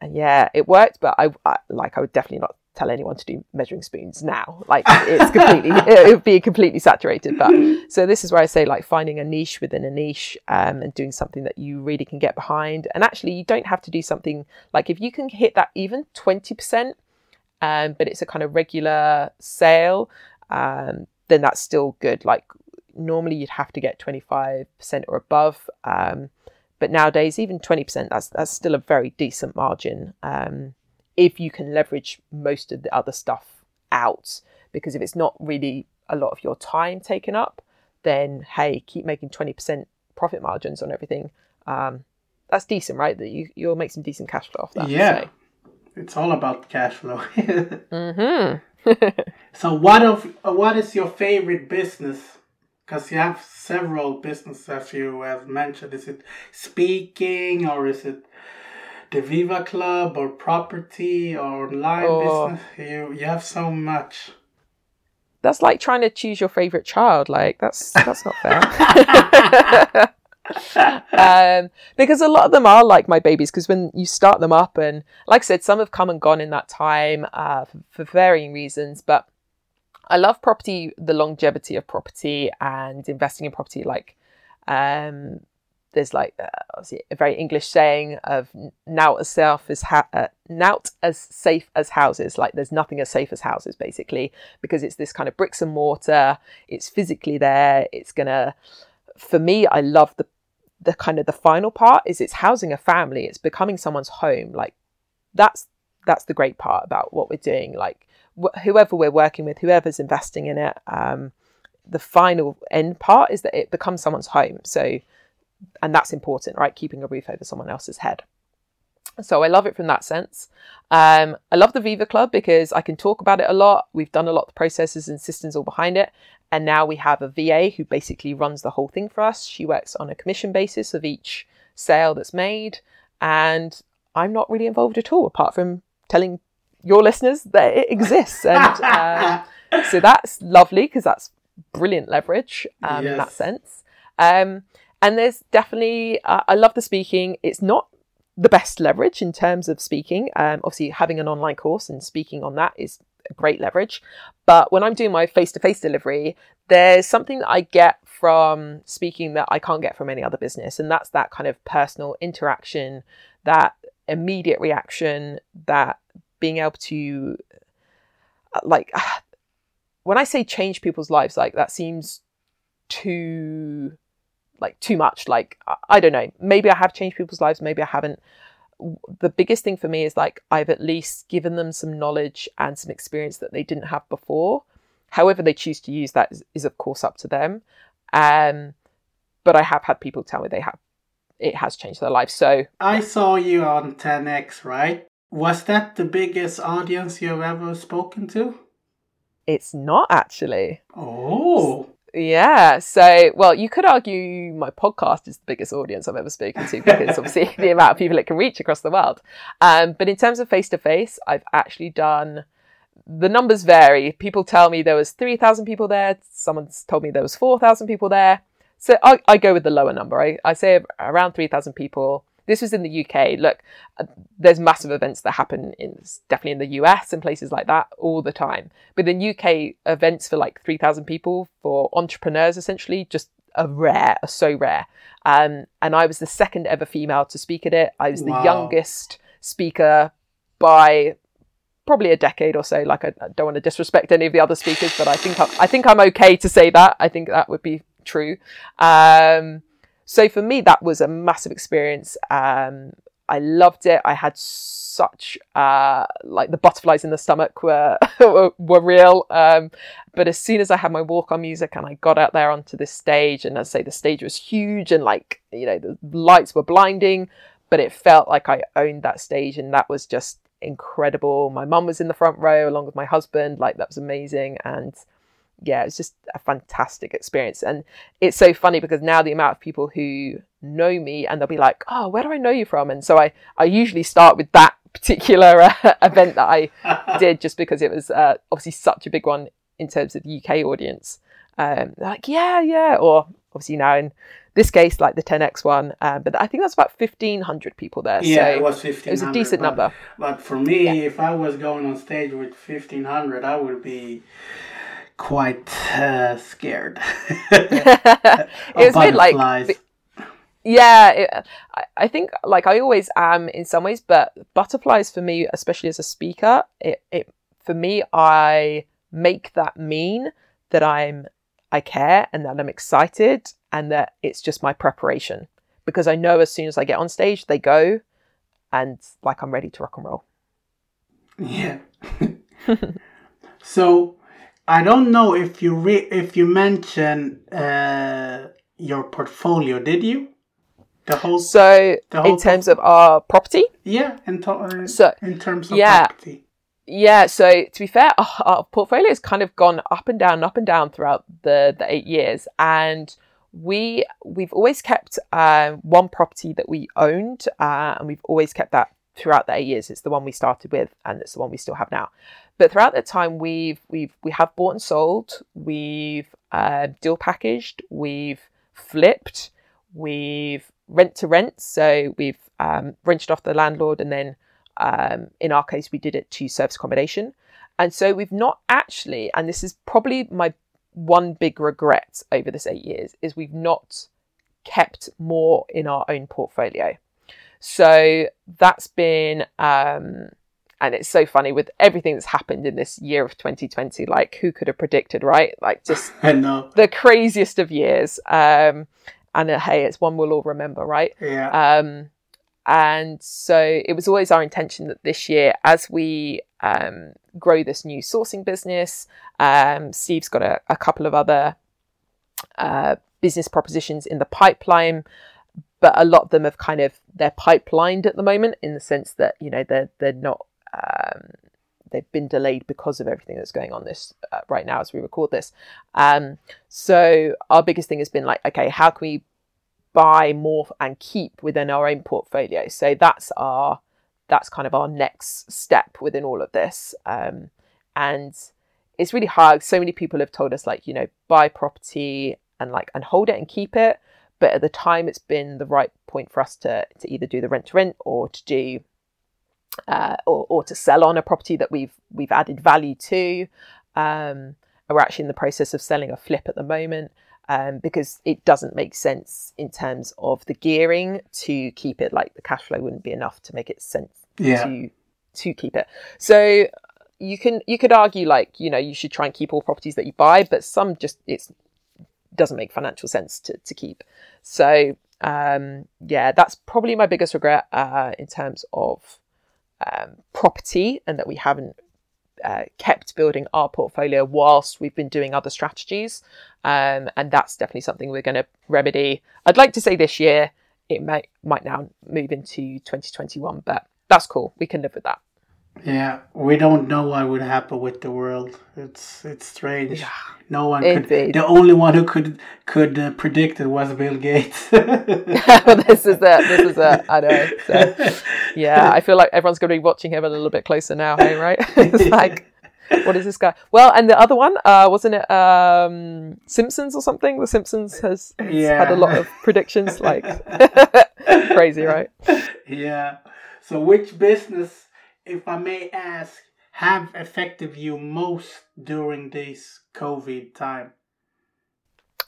and yeah, it worked, but I, I like I would definitely not tell anyone to do measuring spoons now. Like it's completely, it would be completely saturated. But so this is where I say like finding a niche within a niche um, and doing something that you really can get behind. And actually, you don't have to do something like if you can hit that even twenty percent, um, but it's a kind of regular sale, um, then that's still good. Like normally you'd have to get twenty five percent or above. Um, but nowadays, even twenty percent, that's that's still a very decent margin. If you can leverage most of the other stuff out. Because if it's not really a lot of your time taken up, then hey, keep making 20% profit margins on everything. Um, that's decent, right? That you you'll make some decent cash flow off that. Yeah, so. it's all about cash flow. mm-hmm. so, what of what is your favorite business? Because you have several businesses, as you have mentioned. Is it speaking or is it the Viva Club or property or online oh. business. You you have so much. That's like trying to choose your favorite child. Like that's that's not fair. um, because a lot of them are like my babies. Because when you start them up, and like I said, some have come and gone in that time uh, for, for varying reasons. But I love property, the longevity of property, and investing in property. Like um, there's like uh, obviously a very English saying of "now as safe as ha- uh, nout as safe as houses." Like there's nothing as safe as houses, basically, because it's this kind of bricks and mortar. It's physically there. It's gonna. For me, I love the the kind of the final part is it's housing a family. It's becoming someone's home. Like that's that's the great part about what we're doing. Like wh- whoever we're working with, whoever's investing in it. Um, the final end part is that it becomes someone's home. So and that's important, right? Keeping a roof over someone else's head. So I love it from that sense. Um, I love the Viva Club because I can talk about it a lot. We've done a lot of processes and systems all behind it. And now we have a VA who basically runs the whole thing for us. She works on a commission basis of each sale that's made. And I'm not really involved at all, apart from telling your listeners that it exists. And uh, so that's lovely because that's brilliant leverage um, yes. in that sense. And there's definitely, uh, I love the speaking. It's not the best leverage in terms of speaking. Um, obviously, having an online course and speaking on that is a great leverage. But when I'm doing my face to face delivery, there's something that I get from speaking that I can't get from any other business. And that's that kind of personal interaction, that immediate reaction, that being able to, uh, like, when I say change people's lives, like that seems too like too much. Like, I don't know, maybe I have changed people's lives, maybe I haven't. The biggest thing for me is like I've at least given them some knowledge and some experience that they didn't have before. However, they choose to use that is, is of course up to them. Um, but I have had people tell me they have it has changed their life. So I saw you on 10x, right? Was that the biggest audience you've ever spoken to? it's not actually. Oh. Yeah. So, well, you could argue my podcast is the biggest audience I've ever spoken to because obviously the amount of people it can reach across the world. Um, but in terms of face to face, I've actually done. The numbers vary. People tell me there was three thousand people there. Someone's told me there was four thousand people there. So I, I go with the lower number. I, I say around three thousand people this was in the UK. Look, uh, there's massive events that happen in definitely in the US and places like that all the time. But in UK, events for like 3,000 people for entrepreneurs essentially just are rare, are so rare. Um, and I was the second ever female to speak at it. I was wow. the youngest speaker by probably a decade or so. Like I, I, don't want to disrespect any of the other speakers, but I think I'm, I think I'm okay to say that. I think that would be true. Um, so for me, that was a massive experience. Um, I loved it. I had such uh, like the butterflies in the stomach were were real. Um, but as soon as I had my walk on music and I got out there onto this stage, and I say the stage was huge and like you know the lights were blinding, but it felt like I owned that stage, and that was just incredible. My mum was in the front row along with my husband. Like that was amazing, and yeah, it's just a fantastic experience. And it's so funny because now the amount of people who know me and they'll be like, oh, where do I know you from? And so I, I usually start with that particular uh, event that I did just because it was uh, obviously such a big one in terms of the UK audience. Um, like, yeah, yeah. Or obviously now in this case, like the 10x one, uh, but I think that's about 1,500 people there. Yeah, so it was 1,500. It was a decent but, number. But for me, yeah. if I was going on stage with 1,500, I would be quite uh, scared. it was weird, like yeah, it, I, I think like I always am in some ways, but butterflies for me, especially as a speaker, it, it for me I make that mean that I'm I care and that I'm excited and that it's just my preparation because I know as soon as I get on stage they go and like I'm ready to rock and roll. Yeah. so I don't know if you re- if you mentioned uh, your portfolio. Did you? The whole. So the whole in terms of our property. Yeah, in, to- uh, so, in terms of yeah, property. Yeah. So to be fair, our, our portfolio has kind of gone up and down, up and down throughout the the eight years, and we we've always kept uh, one property that we owned, uh, and we've always kept that throughout the eight years. It's the one we started with, and it's the one we still have now. But throughout that time, we've we've we have bought and sold, we've uh, deal packaged, we've flipped, we've rent to rent. So we've um, rented off the landlord, and then um, in our case, we did it to service accommodation. And so we've not actually, and this is probably my one big regret over this eight years, is we've not kept more in our own portfolio. So that's been um, and it's so funny with everything that's happened in this year of 2020 like who could have predicted right? Like just the craziest of years. Um and uh, hey it's one we'll all remember right? Yeah. Um and so it was always our intention that this year as we um, grow this new sourcing business um, steve's got a, a couple of other uh, business propositions in the pipeline but a lot of them have kind of they're pipelined at the moment in the sense that you know they're they're not um, they've been delayed because of everything that's going on this uh, right now as we record this. Um, so our biggest thing has been like, okay, how can we buy more and keep within our own portfolio? So that's our that's kind of our next step within all of this. Um, and it's really hard. So many people have told us like, you know, buy property and like and hold it and keep it. But at the time, it's been the right point for us to to either do the rent to rent or to do uh, or, or to sell on a property that we've we've added value to. Um, we're actually in the process of selling a flip at the moment um, because it doesn't make sense in terms of the gearing to keep it. Like the cash flow wouldn't be enough to make it sense yeah. to to keep it. So you can you could argue like you know you should try and keep all properties that you buy, but some just it doesn't make financial sense to to keep. So um, yeah, that's probably my biggest regret uh, in terms of um, property and that we haven't uh, kept building our portfolio whilst we've been doing other strategies. Um, and that's definitely something we're going to remedy. I'd like to say this year, it might, might now move into 2021, but that's cool. We can live with that. Yeah, we don't know what would happen with the world. It's it's strange. Yeah, no one could. The only one who could could uh, predict it was Bill Gates. this is it. This is it. I know. So, yeah, I feel like everyone's going to be watching him a little bit closer now. Hey, right? it's like, what is this guy? Well, and the other one uh, wasn't it um, Simpsons or something? The Simpsons has, has Yeah. had a lot of predictions. Like crazy, right? yeah. So, which business, if I may ask, have affected you most during this COVID time?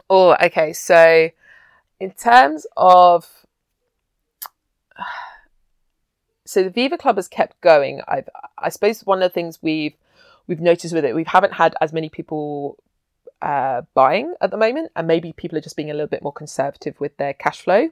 Oh, okay. So, in terms of, so the Viva Club has kept going. I've, I suppose one of the things we've we've noticed with it, we haven't had as many people uh, buying at the moment, and maybe people are just being a little bit more conservative with their cash flow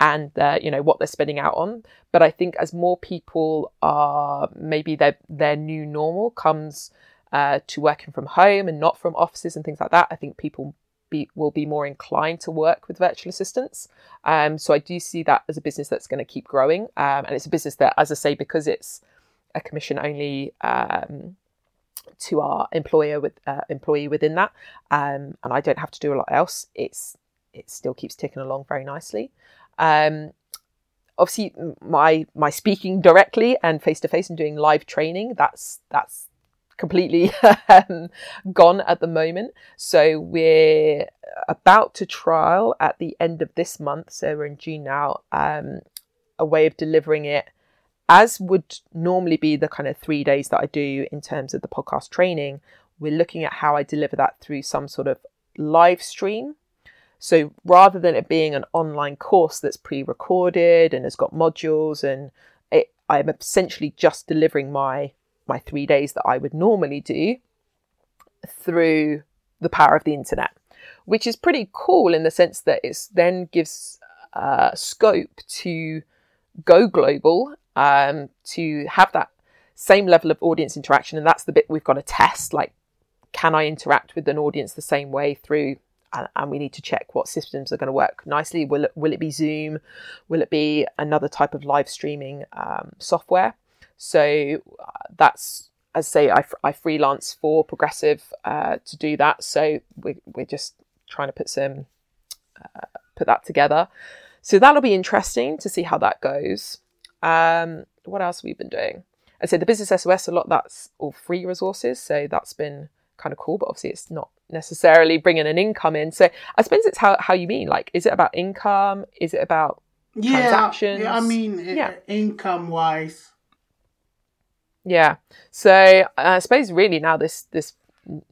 and uh, you know what they're spending out on. But I think as more people are maybe their their new normal comes uh, to working from home and not from offices and things like that, I think people be, will be more inclined to work with virtual assistants. Um, so I do see that as a business that's going to keep growing, um, and it's a business that, as I say, because it's a commission only um, to our employer with uh, employee within that, um, and I don't have to do a lot else. It's it still keeps ticking along very nicely. Um, obviously, my my speaking directly and face to face and doing live training that's that's completely um, gone at the moment. So we're about to trial at the end of this month. So we're in June now. Um, a way of delivering it as would normally be the kind of three days that I do in terms of the podcast training. We're looking at how I deliver that through some sort of live stream. So rather than it being an online course that's pre-recorded and has got modules and it, I'm essentially just delivering my my three days that I would normally do through the power of the internet, which is pretty cool in the sense that it then gives uh, scope to go global, um, to have that same level of audience interaction. And that's the bit we've got to test. Like, can I interact with an audience the same way through? And, and we need to check what systems are going to work nicely. Will it, will it be Zoom? Will it be another type of live streaming um, software? So uh, that's, as I say, I, I freelance for Progressive uh, to do that. So we're, we're just trying to put some uh, put that together. So that'll be interesting to see how that goes. Um, what else have we been doing? I said the business SOS a lot. That's all free resources, so that's been kind of cool. But obviously, it's not necessarily bringing an income in. So I suppose it's how how you mean. Like, is it about income? Is it about Yeah, transactions? yeah. I mean, Yeah. income wise. Yeah. So I suppose really now this this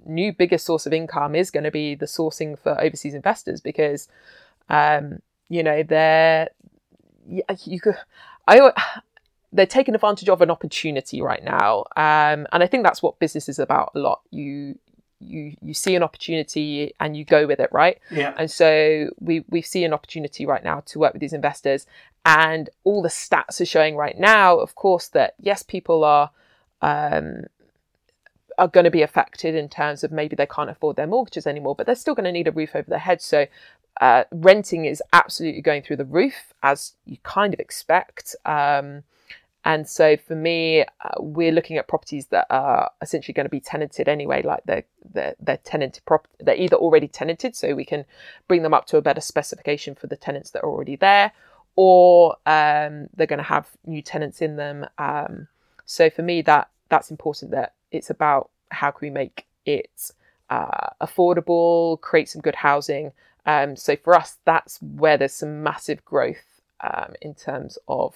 new biggest source of income is going to be the sourcing for overseas investors because um, you know they're you could I they're taking advantage of an opportunity right now um, and I think that's what business is about a lot you you you see an opportunity and you go with it right Yeah. and so we we see an opportunity right now to work with these investors, and all the stats are showing right now, of course, that yes, people are um, are going to be affected in terms of maybe they can't afford their mortgages anymore, but they're still going to need a roof over their head. So uh, renting is absolutely going through the roof, as you kind of expect. Um, and so for me, uh, we're looking at properties that are essentially going to be tenanted anyway, like they're they're, they're tenanted prop. They're either already tenanted, so we can bring them up to a better specification for the tenants that are already there, or um, they're going to have new tenants in them. Um, so for me, that that's important. That it's about how can we make it uh, affordable, create some good housing. Um, so for us, that's where there's some massive growth um, in terms of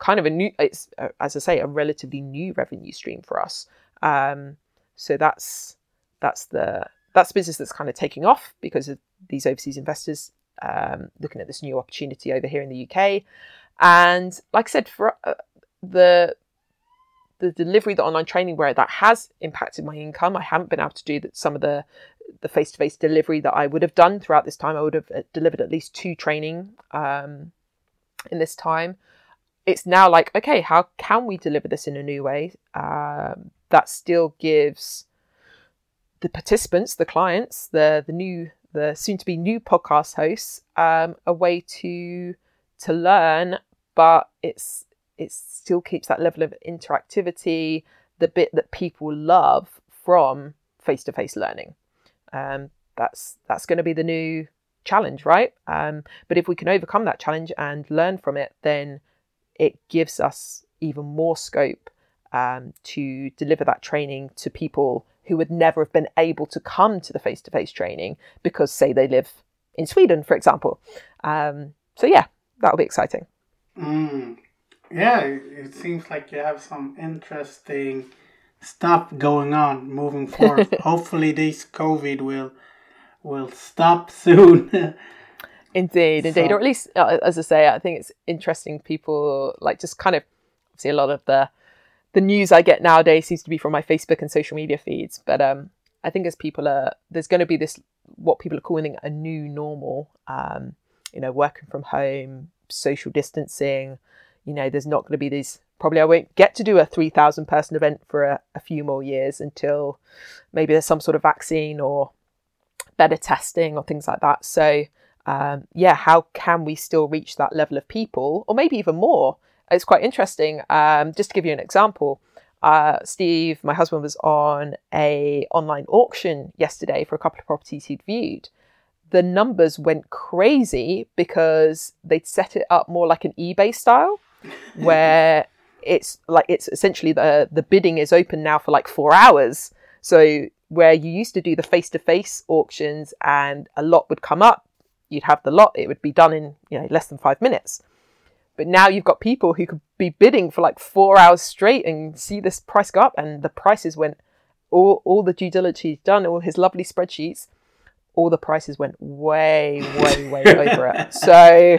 kind of a new it's uh, as i say a relatively new revenue stream for us. Um so that's that's the that's the business that's kind of taking off because of these overseas investors um looking at this new opportunity over here in the uk and like i said for uh, the the delivery the online training where that has impacted my income i haven't been able to do that some of the the face-to-face delivery that i would have done throughout this time. I would have uh, delivered at least two training um in this time. It's now like okay how can we deliver this in a new way? Um, that still gives the participants, the clients, the the new the soon to be new podcast hosts um, a way to to learn, but it's it still keeps that level of interactivity, the bit that people love from face to face learning. Um, that's that's going to be the new challenge, right? Um, but if we can overcome that challenge and learn from it, then it gives us even more scope um, to deliver that training to people who would never have been able to come to the face to face training because, say, they live in Sweden, for example. Um, so, yeah, that'll be exciting. Mm. Yeah, it seems like you have some interesting stuff going on moving forward. Hopefully, this COVID will will stop soon. indeed, indeed, so. or at least, uh, as I say, I think it's interesting. People like just kind of see a lot of the the news I get nowadays seems to be from my Facebook and social media feeds. But um, I think as people are, there's going to be this what people are calling a new normal. Um, you know, working from home, social distancing. You know, there's not going to be these. Probably I won't get to do a 3,000 person event for a, a few more years until maybe there's some sort of vaccine or better testing or things like that. So, um, yeah, how can we still reach that level of people, or maybe even more? it's quite interesting. Um, just to give you an example, uh, Steve, my husband, was on a online auction yesterday for a couple of properties he'd viewed. The numbers went crazy because they'd set it up more like an eBay style, where it's like it's essentially the the bidding is open now for like four hours. So where you used to do the face to face auctions and a lot would come up, you'd have the lot, it would be done in you know less than five minutes. But now you've got people who could be bidding for like four hours straight and see this price go up, and the prices went all all the due diligence done, all his lovely spreadsheets, all the prices went way, way, way over it. So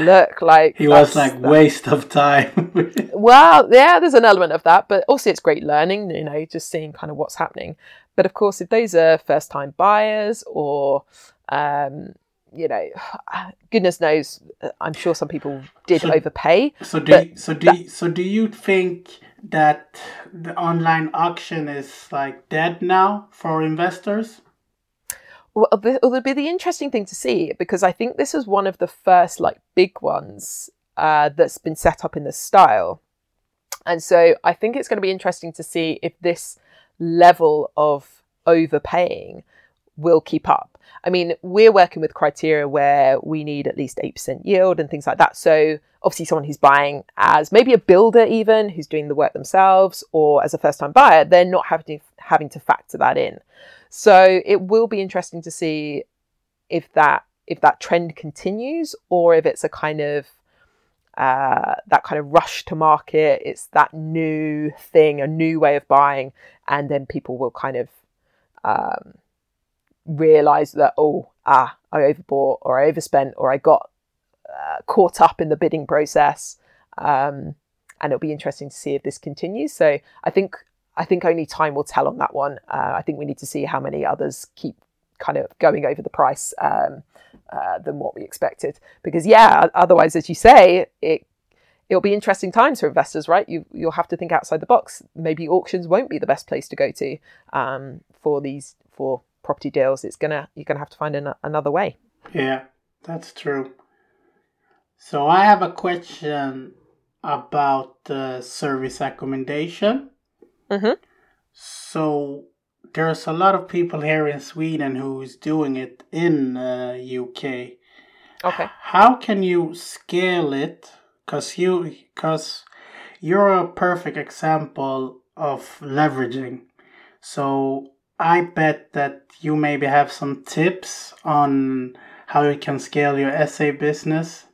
look like he was like waste of time. well, yeah, there's an element of that, but also it's great learning, you know, just seeing kind of what's happening. But of course, if those are first time buyers or um, you know, goodness knows, I'm sure some people did so, overpay. So do you, so do that, you, so do you think that the online auction is like dead now for investors? Well, it'll be the interesting thing to see because I think this is one of the first like big ones uh, that's been set up in this style, and so I think it's going to be interesting to see if this level of overpaying will keep up. I mean, we're working with criteria where we need at least 8% yield and things like that. So, obviously, someone who's buying as maybe a builder, even who's doing the work themselves, or as a first time buyer, they're not having to, having to factor that in. So, it will be interesting to see if that if that trend continues or if it's a kind of uh, that kind of rush to market. It's that new thing, a new way of buying, and then people will kind of um, realize that oh ah I overbought or I overspent or I got uh, caught up in the bidding process. Um, and it'll be interesting to see if this continues. So I think I think only time will tell on that one. Uh, I think we need to see how many others keep kind of going over the price um, uh, than what we expected. Because yeah, otherwise, as you say, it it'll be interesting times for investors, right? You you'll have to think outside the box. Maybe auctions won't be the best place to go to um, for these for property deals, it's gonna you're gonna have to find an, another way. Yeah, that's true. So I have a question about the service accommodation. Mm-hmm. So there's a lot of people here in Sweden who's doing it in uh, UK. Okay. How can you scale it? Cause you, cause you're a perfect example of leveraging. So I bet that you maybe have some tips on how you can scale your SA business.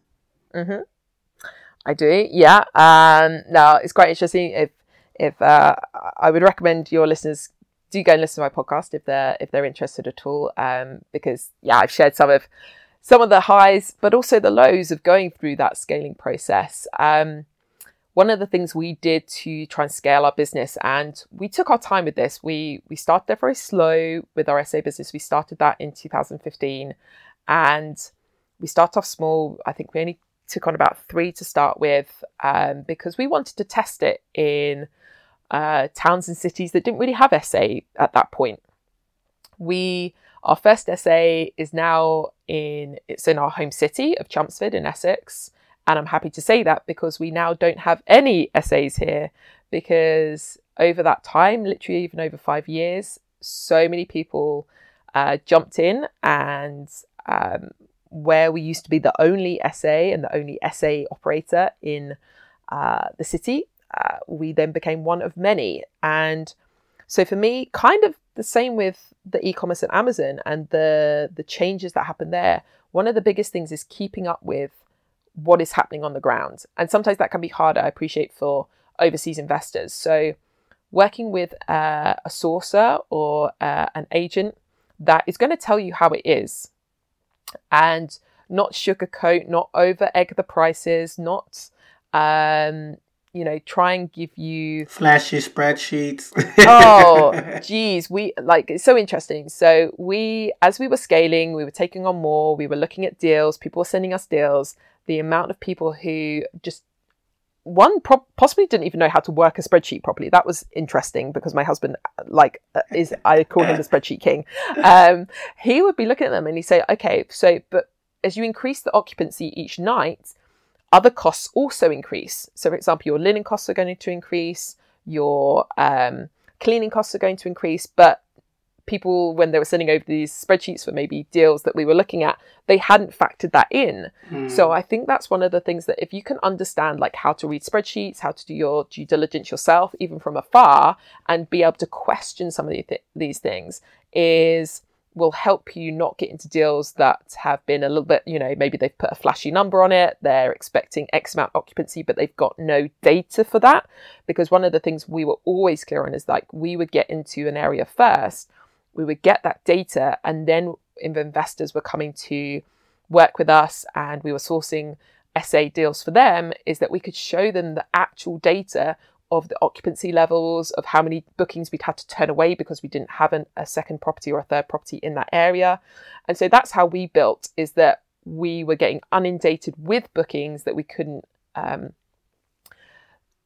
Mm-hmm. I do, yeah. Um, now it's quite interesting. If if uh, I would recommend your listeners do go and listen to my podcast if they're if they're interested at all, um, because yeah, I've shared some of some of the highs, but also the lows of going through that scaling process. Um, one of the things we did to try and scale our business and we took our time with this. We we started very slow with our sa business. We started that in 2015 and we started off small. I think we only took on about three to start with um, because we wanted to test it in uh, towns and cities that didn't really have SA at that point. We our first SA is now in it's in our home city of Chelmsford in Essex, and I'm happy to say that because we now don't have any SAs here because over that time, literally even over five years, so many people uh, jumped in and um, where we used to be the only SA and the only SA operator in uh, the city, uh, we then became one of many. And so for me, kind of the same with the e-commerce and Amazon and the the changes that happen there. One of the biggest things is keeping up with what is happening on the ground, and sometimes that can be harder. I appreciate for overseas investors. So working with uh, a sourcer or uh, an agent that is going to tell you how it is, and not sugarcoat, not over egg the prices, not um, you know, try and give you flashy spreadsheets. oh, geez, we like it's so interesting. So we, as we were scaling, we were taking on more. We were looking at deals. People were sending us deals. The amount of people who just one pro- possibly didn't even know how to work a spreadsheet properly. That was interesting because my husband, like, uh, is I call him the spreadsheet king. Um, he would be looking at them and he'd say, "Okay, so but as you increase the occupancy each night." Other costs also increase. So, for example, your linen costs are going to increase, your um, cleaning costs are going to increase, but people, when they were sending over these spreadsheets for maybe deals that we were looking at, they hadn't factored that in. Mm. So, I think that's one of the things that if you can understand, like how to read spreadsheets, how to do your due diligence yourself, even from afar, and be able to question some of these things, is will help you not get into deals that have been a little bit, you know, maybe they've put a flashy number on it, they're expecting X amount occupancy, but they've got no data for that. Because one of the things we were always clear on is like we would get into an area first, we would get that data, and then if investors were coming to work with us and we were sourcing SA deals for them, is that we could show them the actual data of the occupancy levels, of how many bookings we'd had to turn away because we didn't have an, a second property or a third property in that area. And so that's how we built is that we were getting inundated with bookings that we couldn't um,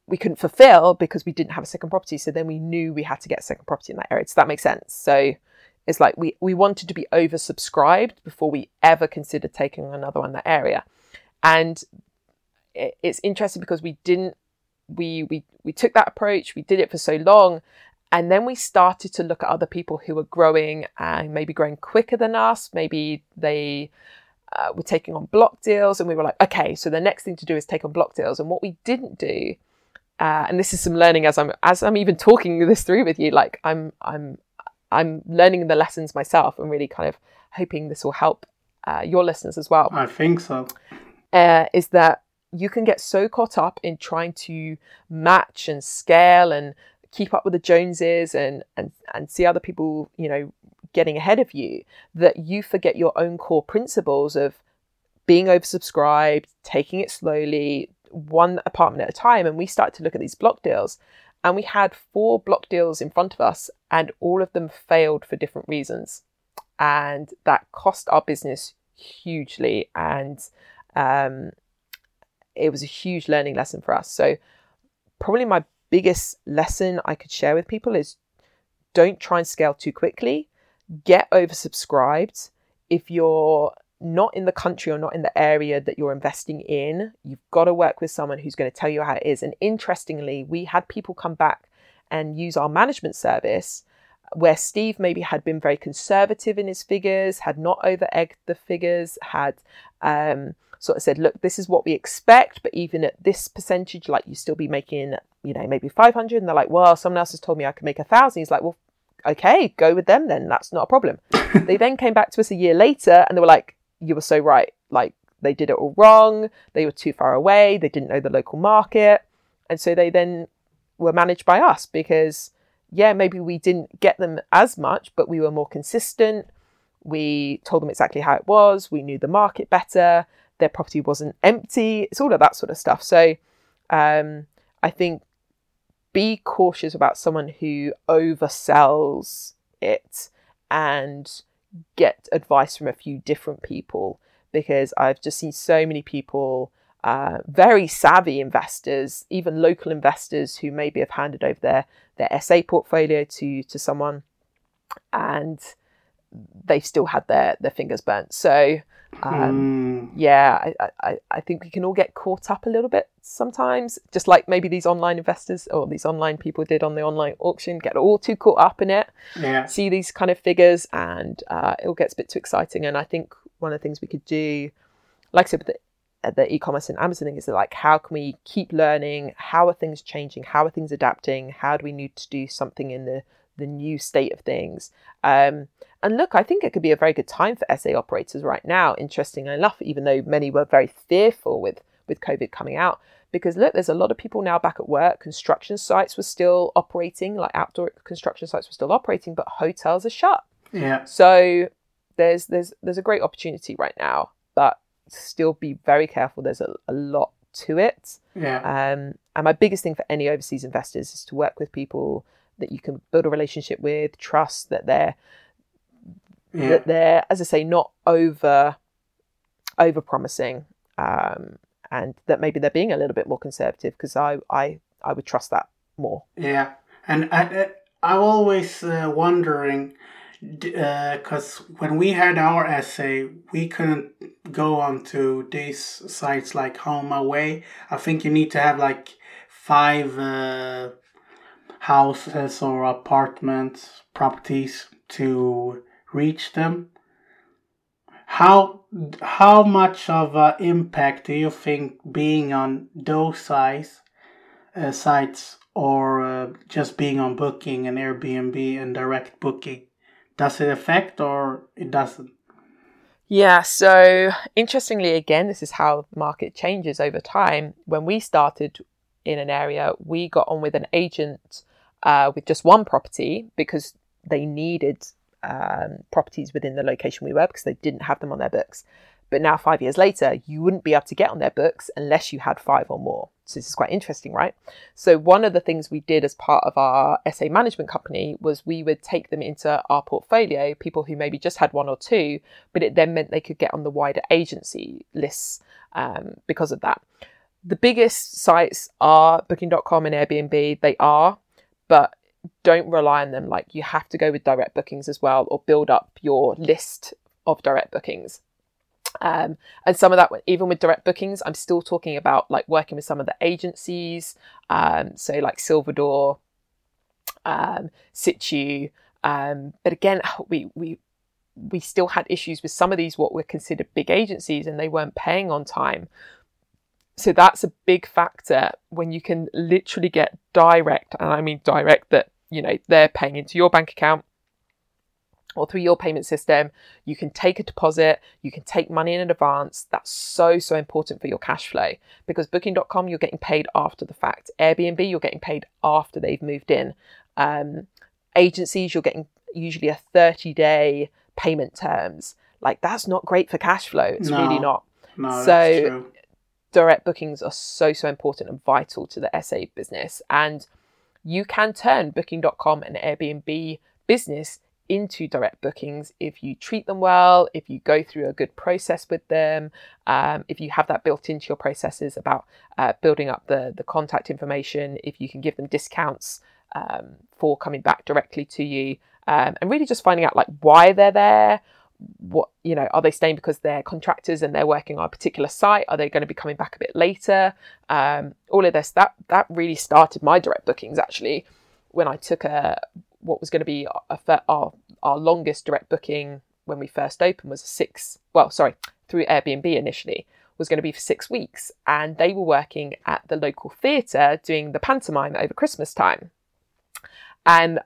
we couldn't fulfill because we didn't have a second property. So then we knew we had to get a second property in that area. Does that make sense? So it's like we, we wanted to be oversubscribed before we ever considered taking another one in that area. And it's interesting because we didn't we we we took that approach we did it for so long and then we started to look at other people who were growing and maybe growing quicker than us. Maybe they uh, were taking on block deals and we were like okay so the next thing to do is take on block deals. And what we didn't do uh, and this is some learning as i'm as i'm even talking this through with you like i'm i'm i'm learning the lessons myself and really kind of hoping this will help uh, your listeners as well. I think so. Uh, is that you can get so caught up in trying to match and scale and keep up with the Joneses and and and see other people, you know, getting ahead of you that you forget your own core principles of being oversubscribed, taking it slowly, one apartment at a time. And we started to look at these block deals. And we had four block deals in front of us, and all of them failed for different reasons. And that cost our business hugely. And um, it was a huge learning lesson for us. So, probably my biggest lesson I could share with people is don't try and scale too quickly, get oversubscribed. If you're not in the country or not in the area that you're investing in, you've got to work with someone who's going to tell you how it is. And interestingly, we had people come back and use our management service where Steve maybe had been very conservative in his figures, had not over egged the figures, had um, sort of said, look, this is what we expect, but even at this percentage, like you still be making, you know, maybe 500. And they're like, well, someone else has told me I can make a thousand. He's like, well, okay, go with them then. That's not a problem. they then came back to us a year later and they were like, you were so right. Like they did it all wrong. They were too far away. They didn't know the local market. And so they then were managed by us because, yeah, maybe we didn't get them as much, but we were more consistent. We told them exactly how it was. We knew the market better their property wasn't empty. It's all of that sort of stuff. So um, I think be cautious about someone who oversells it and get advice from a few different people because I've just seen so many people uh, very savvy investors, even local investors who maybe have handed over their their SA portfolio to to someone, and they've still had their their fingers burnt. So um, mm. yeah, I, I, I think we can all get caught up a little bit sometimes, just like maybe these online investors or these online people did on the online auction, get all too caught up in it, yeah. see these kind of figures, and uh, it all gets a bit too exciting. And I think one of the things we could do, like I said, the, uh, the e-commerce and Amazon thing is that like how can we keep learning? How are things changing? How are things adapting? How do we need to do something in the the new state of things? Um, and look, I think it could be a very good time for SA operators right now. Interestingly enough, even though many were very fearful with with COVID coming out, because look, there's a lot of people now back at work. Construction sites were still operating, like outdoor construction sites were still operating, but hotels are shut. Yeah. So there's there's there's a great opportunity right now, but still be very careful. There's a, a lot to it. Yeah. Um, and my biggest thing for any overseas investors is to work with people that you can build a relationship with, trust that they're yeah. that they're, as I say, not over over promising, um, and that maybe they're being a little bit more conservative because I, I I would trust that more. Yeah, and I, I'm always uh, wondering because uh, when we had our SA, we couldn't go onto these sites like HomeAway. I think you need to have like five uh, houses or apartments, properties to reach them. How how much of an impact do you think being on those sites uh, sites or uh, just being on Booking and Airbnb and direct booking does it affect or it doesn't? Yeah, so interestingly, again, this is how market changes over time. When we started in an area, we got on with an agent uh, with just one property because they needed um, properties within the location we were because they didn't have them on their books. But now, five years later, you wouldn't be able to get on their books unless you had five or more. So this is quite interesting, right? So one of the things we did as part of our SA management company was we would take them into our portfolio, people who maybe just had one or two, but it then meant they could get on the wider agency lists um, because of that. The biggest sites are Booking.com and Airbnb. They are, but don't rely on them. Like you have to go with direct bookings as well, or build up your list of direct bookings. Um, and some of that, even with direct bookings, I'm still talking about like working with some of the agencies, um, so like Silverdoor, um, Situ. Um, but again, we we we still had issues with some of these what were considered big agencies, and they weren't paying on time. So that's a big factor when you can literally get direct, and I mean direct that you know they're paying into your bank account or through your payment system. You can take a deposit, you can take money in advance. That's so, so important for your cash flow because booking.com, you're getting paid after the fact. Airbnb, you're getting paid after they've moved in. Um, agencies, you're getting usually a 30 day payment terms. Like that's not great for cash flow. It's no, really not. No, so direct bookings are so, so important and vital to the SA business. And you can turn booking.com and Airbnb business into direct bookings if you treat them well, if you go through a good process with them, um, if you have that built into your processes about uh, building up the, the contact information, if you can give them discounts um, for coming back directly to you, um, and really just finding out like why they're there. What you know, are they staying because they're contractors and they're working on a particular site? Are they going to be coming back a bit later? Um, all of this that that really started my direct bookings actually when I took a what was going to be a, our our longest direct booking when we first opened was a six. Well, sorry, through Airbnb initially was going to be for six weeks, and they were working at the local theatre doing the pantomime over Christmas time. And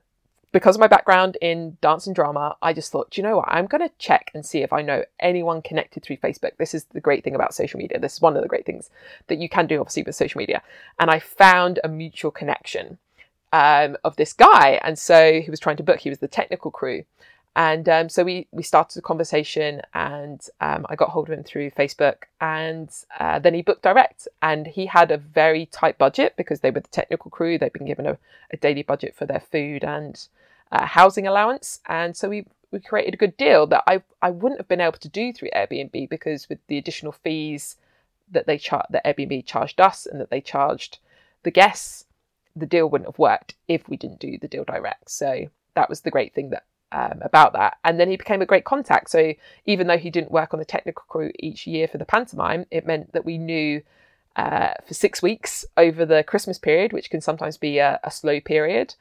because of my background in dance and drama, I just thought, you know what? I'm going to check and see if I know anyone connected through Facebook. This is the great thing about social media. This is one of the great things that you can do, obviously, with social media. And I found a mutual connection um, of this guy. And so he was trying to book, he was the technical crew. And um, so we, we started a conversation and um, I got hold of him through Facebook and uh, then he booked direct and he had a very tight budget because they were the technical crew. They'd been given a, a daily budget for their food and uh, housing allowance. And so we, we created a good deal that I, I wouldn't have been able to do through Airbnb because with the additional fees that they char- that Airbnb charged us and that they charged the guests, the deal wouldn't have worked if we didn't do the deal direct. So that was the great thing that um, about that. And then he became a great contact. So even though he didn't work on the technical crew each year for the pantomime, it meant that we knew uh, for six weeks over the Christmas period, which can sometimes be a, a slow period.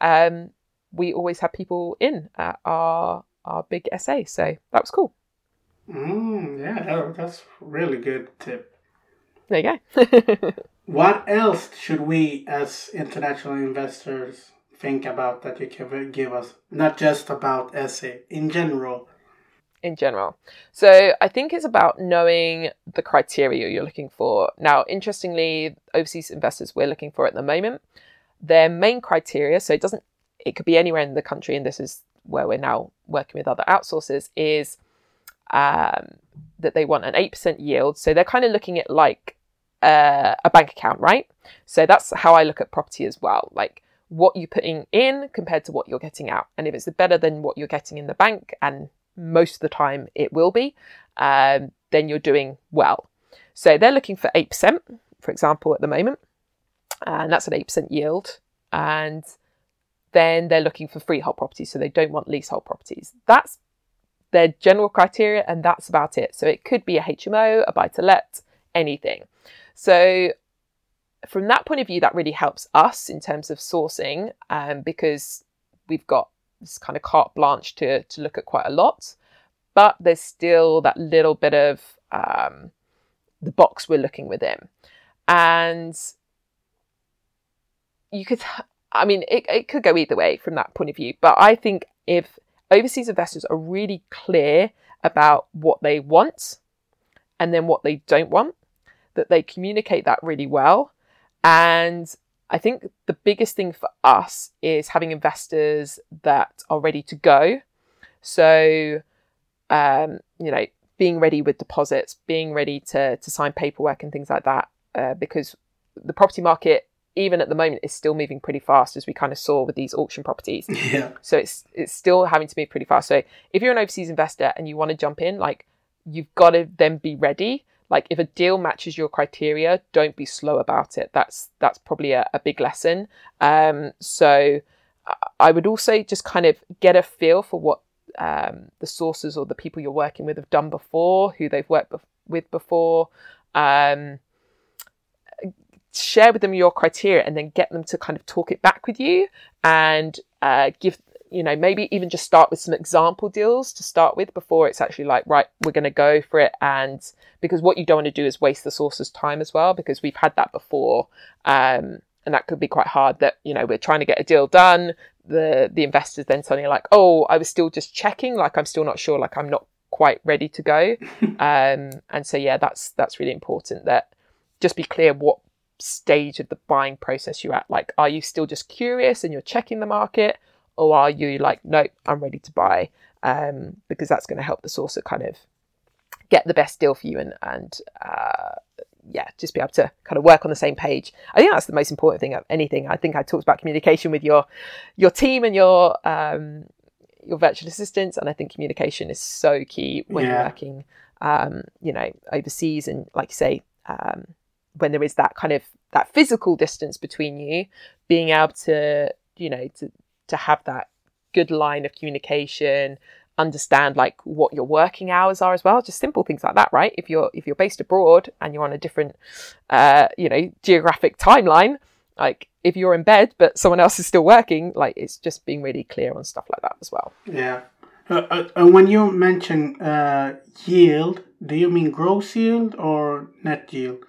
Um, we always had people in at our our big SA, so that was cool. Mm, yeah, that, that's really good tip. There you go. what else should we, as international investors, think about that you can give us? Not just about SA, in general. In general. So I think it's about knowing the criteria you're looking for. Now, interestingly, overseas investors we're looking for at the moment, their main criteria, so it doesn't, it could be anywhere in the country, and this is where we're now working with other outsourcers, is um, that they want an 8% yield. So they're kind of looking at like uh, a bank account, right? So that's how I look at property as well. Like what you're putting in compared to what you're getting out. And if it's better than what you're getting in the bank, and most of the time it will be, um, then you're doing well. So they're looking for 8%, for example, at the moment. And that's an 8% yield. And then they're looking for freehold properties. So they don't want leasehold properties. That's their general criteria, and that's about it. So it could be a HMO, a buy to let, anything. So from that point of view, that really helps us in terms of sourcing um, because we've got this kind of carte blanche to, to look at quite a lot. But there's still that little bit of um, the box we're looking within. And you could, I mean, it, it could go either way from that point of view. But I think if overseas investors are really clear about what they want and then what they don't want, that they communicate that really well. And I think the biggest thing for us is having investors that are ready to go. So, um, you know, being ready with deposits, being ready to, to sign paperwork and things like that, uh, because the property market even at the moment is still moving pretty fast as we kind of saw with these auction properties. Yeah. So it's it's still having to move pretty fast. So if you're an overseas investor and you want to jump in, like you've got to then be ready. Like if a deal matches your criteria, don't be slow about it. That's that's probably a, a big lesson. Um, so I would also just kind of get a feel for what um, the sources or the people you're working with have done before, who they've worked be- with before. Um, share with them your criteria and then get them to kind of talk it back with you and uh, give you know maybe even just start with some example deals to start with before it's actually like right we're going to go for it and because what you don't want to do is waste the source's time as well because we've had that before um, and that could be quite hard that you know we're trying to get a deal done the the investors then suddenly like oh i was still just checking like i'm still not sure like i'm not quite ready to go. Um, and so yeah that's that's really important that just be clear what stage of the buying process you're at. Like, are you still just curious and you're checking the market, or are you like, nope, I'm ready to buy? Um, because that's going to help the sourcer kind of get the best deal for you and and uh, yeah, just be able to kind of work on the same page. I think that's the most important thing of anything. I think I talked about communication with your your team and your um, your virtual assistants, and I think communication is so key when yeah. you're working, um, you know, overseas and like you say, um, when there is that kind of that physical distance between you, being able to, you know, to to have that good line of communication, understand like what your working hours are as well just simple things like that right? If you're if you're based abroad and you're on a different uh you know geographic timeline like if you're in bed but someone else is still working like it's just being really clear on stuff like that as well. Yeah. Uh, uh, when you mention uh yield do you mean gross yield or net yield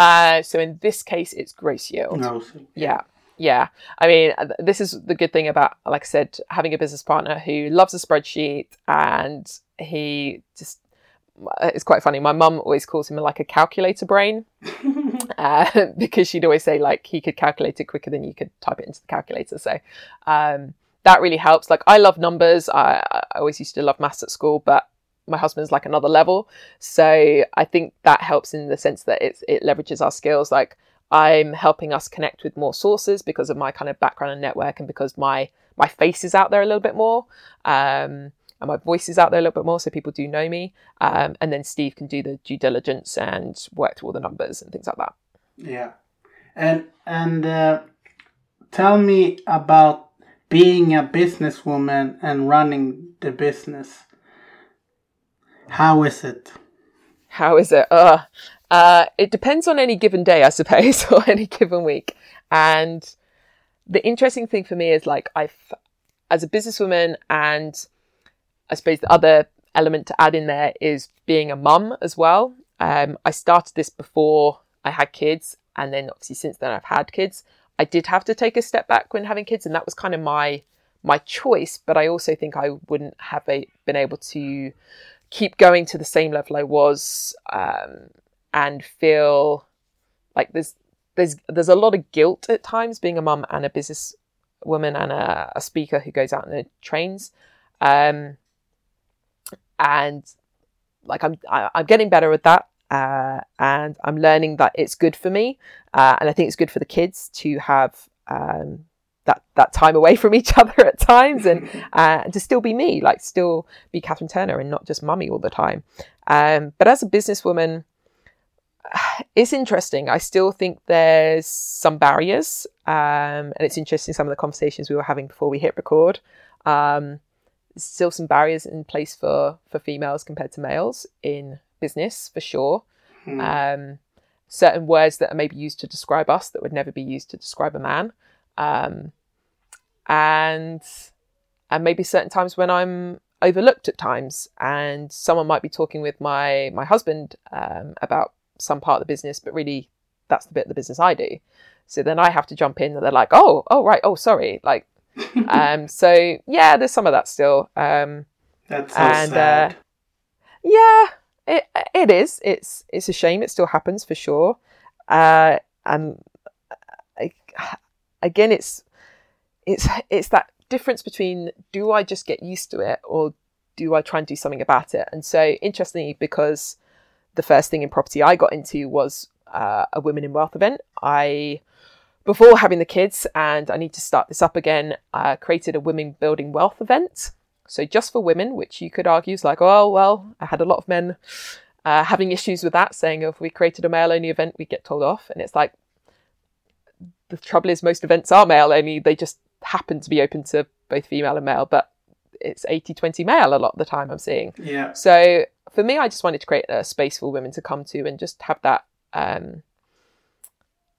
uh, so in this case, it's gross yield. Gross. Yeah. Yeah. I mean, uh, this is the good thing about, like I said, having a business partner who loves a spreadsheet and he just, uh, it's quite funny. My mum always calls him like a calculator brain uh, because she'd always say like he could calculate it quicker than you could type it into the calculator. So um, that really helps. Like I love numbers. I, I always used to love maths at school, but my husband's like another level. So I think that helps in the sense that it's, it leverages our skills. Like I'm helping us connect with more sources because of my kind of background and network and because my my face is out there a little bit more. Um, and my voice is out there a little bit more, so people do know me. Um, and then Steve can do the due diligence and work through all the numbers and things like that. Yeah, and and uh, tell me about being a businesswoman and running the business. How is it? How is it? Uh, uh, it depends on any given day, I suppose, or any given week. And the interesting thing for me is like I've, as a businesswoman, and I suppose the other element to add in there is being a mum as well. Um, I started this before I had kids, and then obviously since then I've had kids. I did have to take a step back when having kids, and that was kind of my my choice. But I also think I wouldn't have a, been able to keep going to the same level I was um, and feel like there's there's there's a lot of guilt at times being a mum and a business woman and a, a speaker who goes out and trains. Um, and like I'm I, am i am getting better at that uh, and I'm learning that it's good for me uh, and I think it's good for the kids to have um, that that time away from each other at times and uh, to still be me like still be Catherine Turner and not just mummy all the time. Um, but as a businesswoman it's interesting. I still think there's some barriers um, and it's interesting some of the conversations we were having before we hit record. Um, still some barriers in place for for females compared to males in business for sure. Hmm. Um, certain words that are maybe used to describe us that would never be used to describe a man um, and and maybe certain times when I'm overlooked at times, and someone might be talking with my my husband um, about some part of the business, but really that's the bit of the business I do. So then I have to jump in, and they're like, "Oh, oh, right, oh, sorry." Like, um, so yeah, there's some of that still. Um, that's so and, sad. Uh, yeah, it it is. It's it's a shame. It still happens for sure. Uh, and I, again, it's it's it's that difference between do I just get used to it or do I try and do something about it? And so, interestingly, because the first thing in property I got into was uh, a Women in Wealth event, I before having the kids, and I need to start this up again, uh, created a Women Building Wealth event. So just for women, which you could argue is like, oh well, I had a lot of men uh, having issues with that, saying if we created a male only event, we get told off, and it's like the trouble is most events are male only. They just happen to be open to both female and male, but it's 80 20 male a lot of the time I'm seeing. Yeah. So for me, I just wanted to create a space for women to come to and just have that. Um,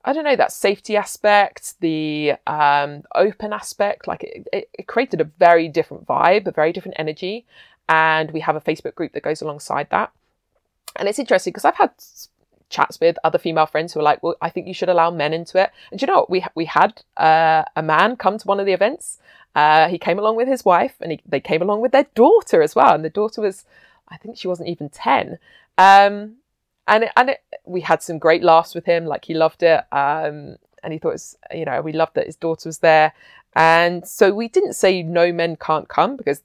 I don't know that safety aspect, the um, open aspect. Like it, it, it created a very different vibe, a very different energy, and we have a Facebook group that goes alongside that. And it's interesting because I've had chats with other female friends who are like, well, I think you should allow men into it. And you know what? We, we had uh, a man come to one of the events. Uh, he came along with his wife and he, they came along with their daughter as well. And the daughter was, I think she wasn't even 10. Um, and it, and it, we had some great laughs with him. Like he loved it. Um, and he thought, it was, you know, we loved that his daughter was there. And so we didn't say no men can't come because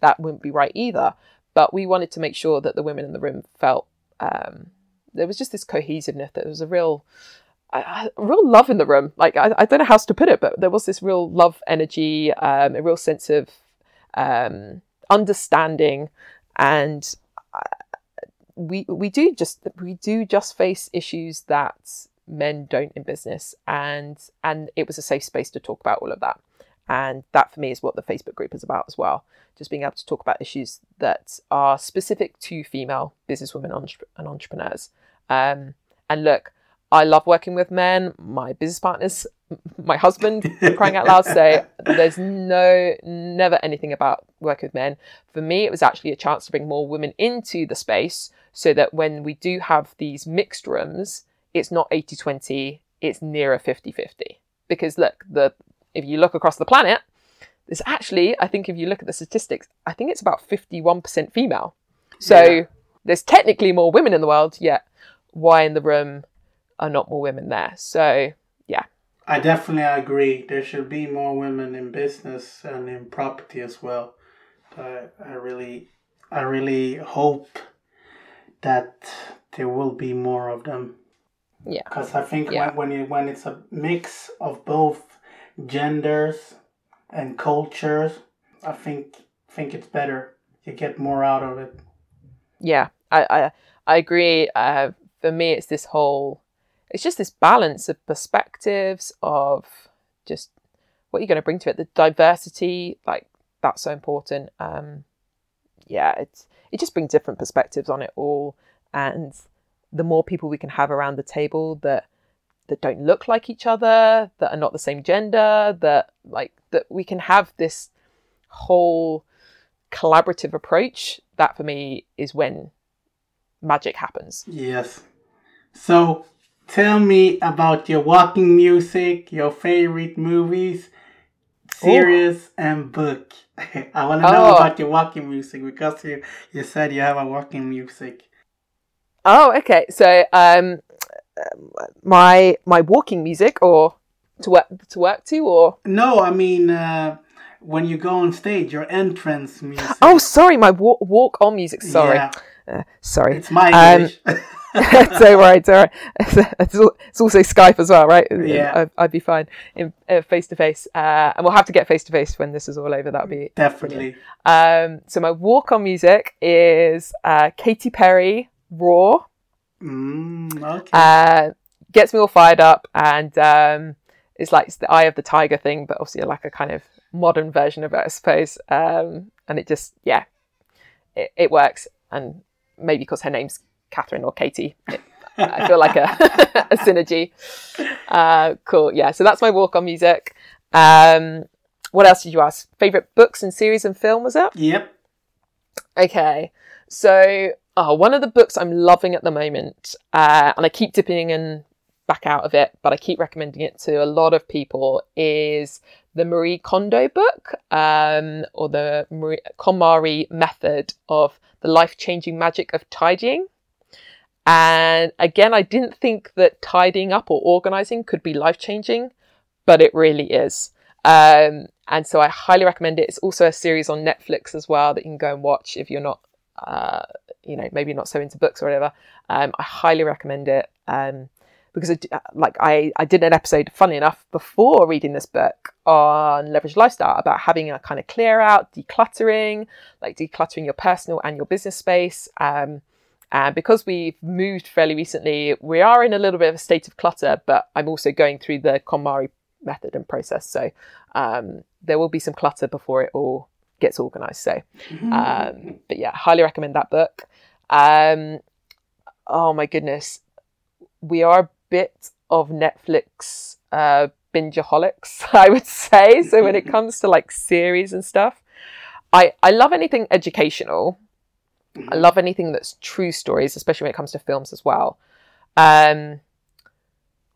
that wouldn't be right either. But we wanted to make sure that the women in the room felt um, there was just this cohesiveness. There was a real, a real love in the room. Like I, I, don't know how else to put it, but there was this real love energy, um, a real sense of um, understanding, and uh, we we do just we do just face issues that men don't in business, and and it was a safe space to talk about all of that. And that for me is what the Facebook group is about as well. Just being able to talk about issues that are specific to female businesswomen and entrepreneurs. Um, and look, I love working with men. My business partners, my husband, crying out loud, say there's no, never anything about working with men. For me, it was actually a chance to bring more women into the space so that when we do have these mixed rooms, it's not 80 20, it's nearer 50 50. Because look, the if you look across the planet, there's actually, I think if you look at the statistics, I think it's about 51% female. So yeah. there's technically more women in the world, yet why in the room are not more women there? So yeah. I definitely agree. There should be more women in business and in property as well. I, I really, I really hope that there will be more of them. Yeah. Because I think yeah. when when, you, when it's a mix of both genders and cultures, I think think it's better. you get more out of it. Yeah, I I, I agree. Uh, for me, it's this whole, it's just this balance of perspectives of just what you're going to bring to it. The diversity, like that's so important. Um, yeah, it's it just brings different perspectives on it all, and the more people we can have around the table that that don't look like each other, that are not the same gender, that like that we can have this whole collaborative approach. That for me is when magic happens. Yes. So tell me about your walking music, your favorite movies, series, Oh. and book. I want to know Oh. about your walking music because you, you said you have a walking music. Oh, okay. So, um, um, my my walking music, or to work to work to, or No, I mean uh, when you go on stage, your entrance music. oh, sorry, my walk, walk on music. Sorry, Yeah, uh, sorry. it's my Um, English. it's all right. It's all right. It's, it's also Skype as well, right? Yeah. I'd, I'd be fine in face to face, and we'll have to get face to face when this is all over. That'll be Definitely. um. So my walk on music is uh, Katy Perry, Roar. Mm, okay. uh, gets me all fired up and um, it's like it's the eye of the tiger thing but obviously like a kind of modern version of it i suppose um, and it just yeah it, it works and maybe because her name's catherine or katie. It, i feel like a, a synergy. Uh, cool. Yeah so that's my walk on music. Um, what else did you ask? Favorite books and series and film was it? Yep. Okay, so oh, one of the books I'm loving at the moment, uh, and I keep dipping in back out of it, but I keep recommending it to a lot of people, is the Marie Kondo book, um, or the Marie, KonMari method of the life changing magic of tidying. And again, I didn't think that tidying up or organizing could be life changing, but it really is. Um, and so I highly recommend it. It's also a series on Netflix as well that you can go and watch if you're not, uh, you know, maybe not so into books or whatever. Um, I highly recommend it um, because, it, like, I, I did an episode, funny enough, before reading this book on leveraged lifestyle about having a kind of clear out, decluttering, like decluttering your personal and your business space. Um, and because we've moved fairly recently, we are in a little bit of a state of clutter, but I'm also going through the KonMari method and process. So um, there will be some clutter before it all gets organized. So, um, but yeah, highly recommend that book. Um, oh my goodness, we are bit of Netflix uh, bingeaholics, I would say. So when it comes to like series and stuff, I I love anything educational. I love anything that's true stories, especially when it comes to films as well. Um,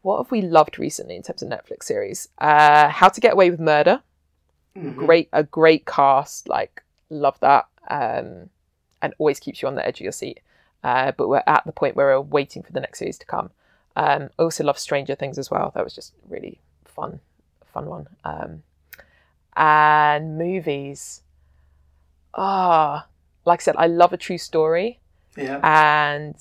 what have we loved recently in terms of Netflix series? Uh, How to Get Away with Murder. Mhm. Great, a great cast. Like, love that. Um, and always keeps you on the edge of your seat. Uh, but we're at the point where we're waiting for the next series to come. Um, I also love Stranger Things as well. That was just really fun, fun one. Um, and movies. Ah, like I said, I love a true story Yeah. and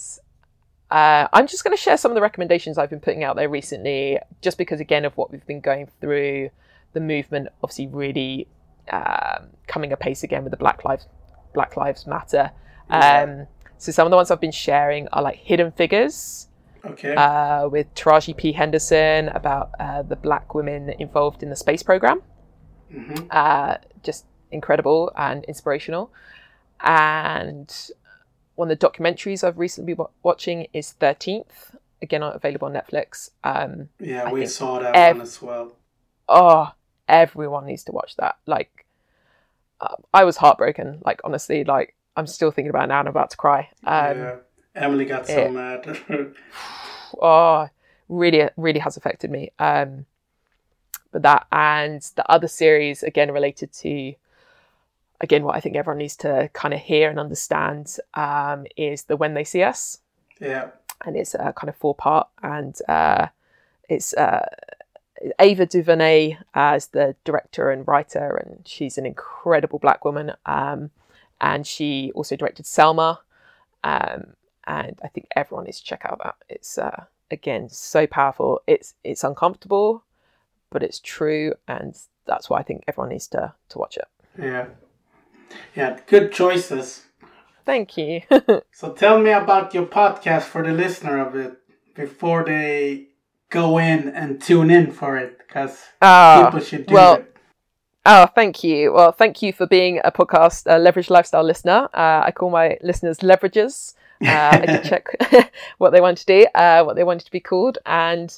uh, I'm just going to share some of the recommendations I've been putting out there recently, just because again of what we've been going through, the movement obviously really um, coming apace again with the Black Lives Black Lives Matter. Yeah. Um, so some of the ones I've been sharing are like Hidden Figures Okay. uh, with Taraji P Henderson about uh, the black women involved in the space program hmm uh, just incredible and inspirational. And one of the documentaries I've recently been watching is 13th, again available on Netflix. Um, Yeah, I we saw that ev- one as well. oh, everyone needs to watch that. Like, uh, I was heartbroken. Like, honestly, like I'm still thinking about it now and I'm about to cry. Um, yeah. Emily got so it- mad. oh, really, really has affected me. Um, but that and the other series again related to again what I think everyone needs to kind of hear and understand um, is the When They See Us, yeah. and it's a kind of four part, and uh, it's uh, Ava DuVernay as the director and writer, and she's an incredible black woman, um, and she also directed Selma, um, and I think everyone needs to check out that. It's uh, again so powerful. It's it's uncomfortable, but it's true, and that's why I think everyone needs to to watch it. Yeah. Yeah, good choices. Thank you. so tell me about your podcast for the listener of it before they go in and tune in for it, because uh, people should do well, it. Oh, thank you. Well, thank you for being a podcast uh, leverage lifestyle listener. Uh, I call my listeners leveragers. Uh, I can check what they want to do, uh, what they wanted to be called, and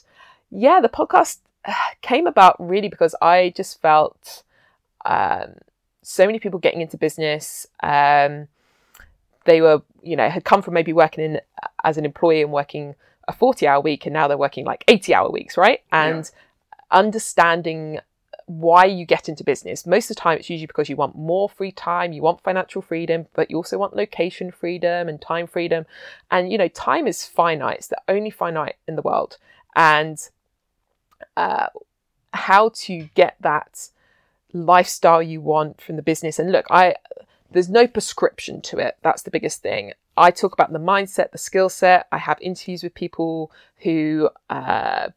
yeah, the podcast uh, came about really because I just felt um, so many people getting into business. Um, they were, you know, had come from maybe working in as an employee and working a 40 hour week and now they're working like 80 hour weeks, right? And yeah. understanding why you get into business. Most of the time, it's usually because you want more free time, you want financial freedom, but you also want location freedom and time freedom. And, you know, time is finite, it's the only finite in the world. And uh, how to get that lifestyle you want from the business. And look, I there's no prescription to it. That's the biggest thing. I talk about the mindset, the skill set. I have interviews with people who uh,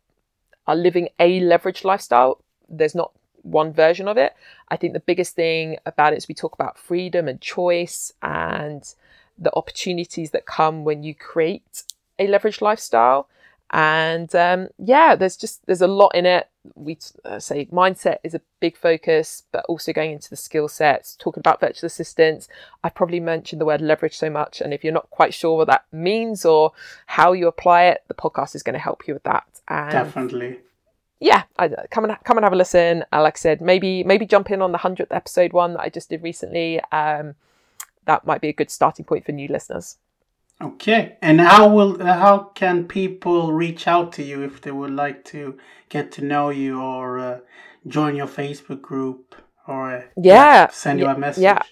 are living a leveraged lifestyle. There's not one version of it. I think the biggest thing about it is we talk about freedom and choice and the opportunities that come when you create a leveraged lifestyle. And um, yeah, there's just there's a lot in it. We uh, say mindset is a big focus, but also going into the skill sets, talking about virtual assistants. I probably mentioned the word leverage so much, and if you're not quite sure what that means or how you apply it, the podcast is going to help you with that. And Definitely yeah, I, come and come and have a listen. Uh, like I said, maybe maybe jump in on the hundredth episode one that I just did recently. Um, that might be a good starting point for new listeners. Okay, and how will how can people reach out to you if they would like to get to know you or uh, join your Facebook group or uh, yeah, send you yeah, a message? Yeah,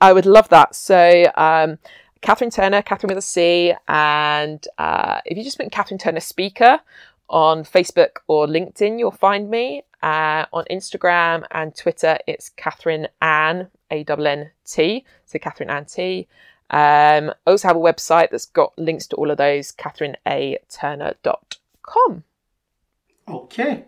I would love that. So. Um, Catherine Turner, Catherine with a C, and uh, if you just put Catherine Turner speaker on Facebook or LinkedIn, you'll find me. Uh, on Instagram and Twitter, it's Catherine Ann, A N N T. So Catherine Ann T. Um, I also have a website that's got links to all of those, catherineaturner.com. Okay.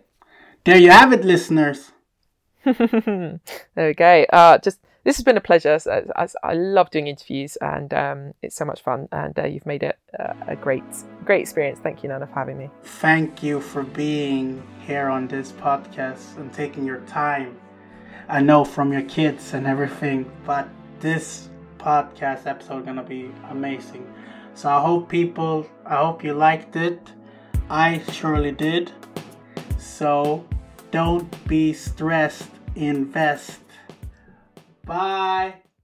There you have it, listeners. there we go. Uh, just this has been a pleasure. I, I love doing interviews, and um, it's so much fun. And uh, you've made it uh, a great, great experience. Thank you, Nana, for having me. Thank you for being here on this podcast and taking your time. I know from your kids and everything, but this podcast episode is gonna be amazing. So I hope people, I hope you liked it. I surely did. So don't be stressed. Invest Bye.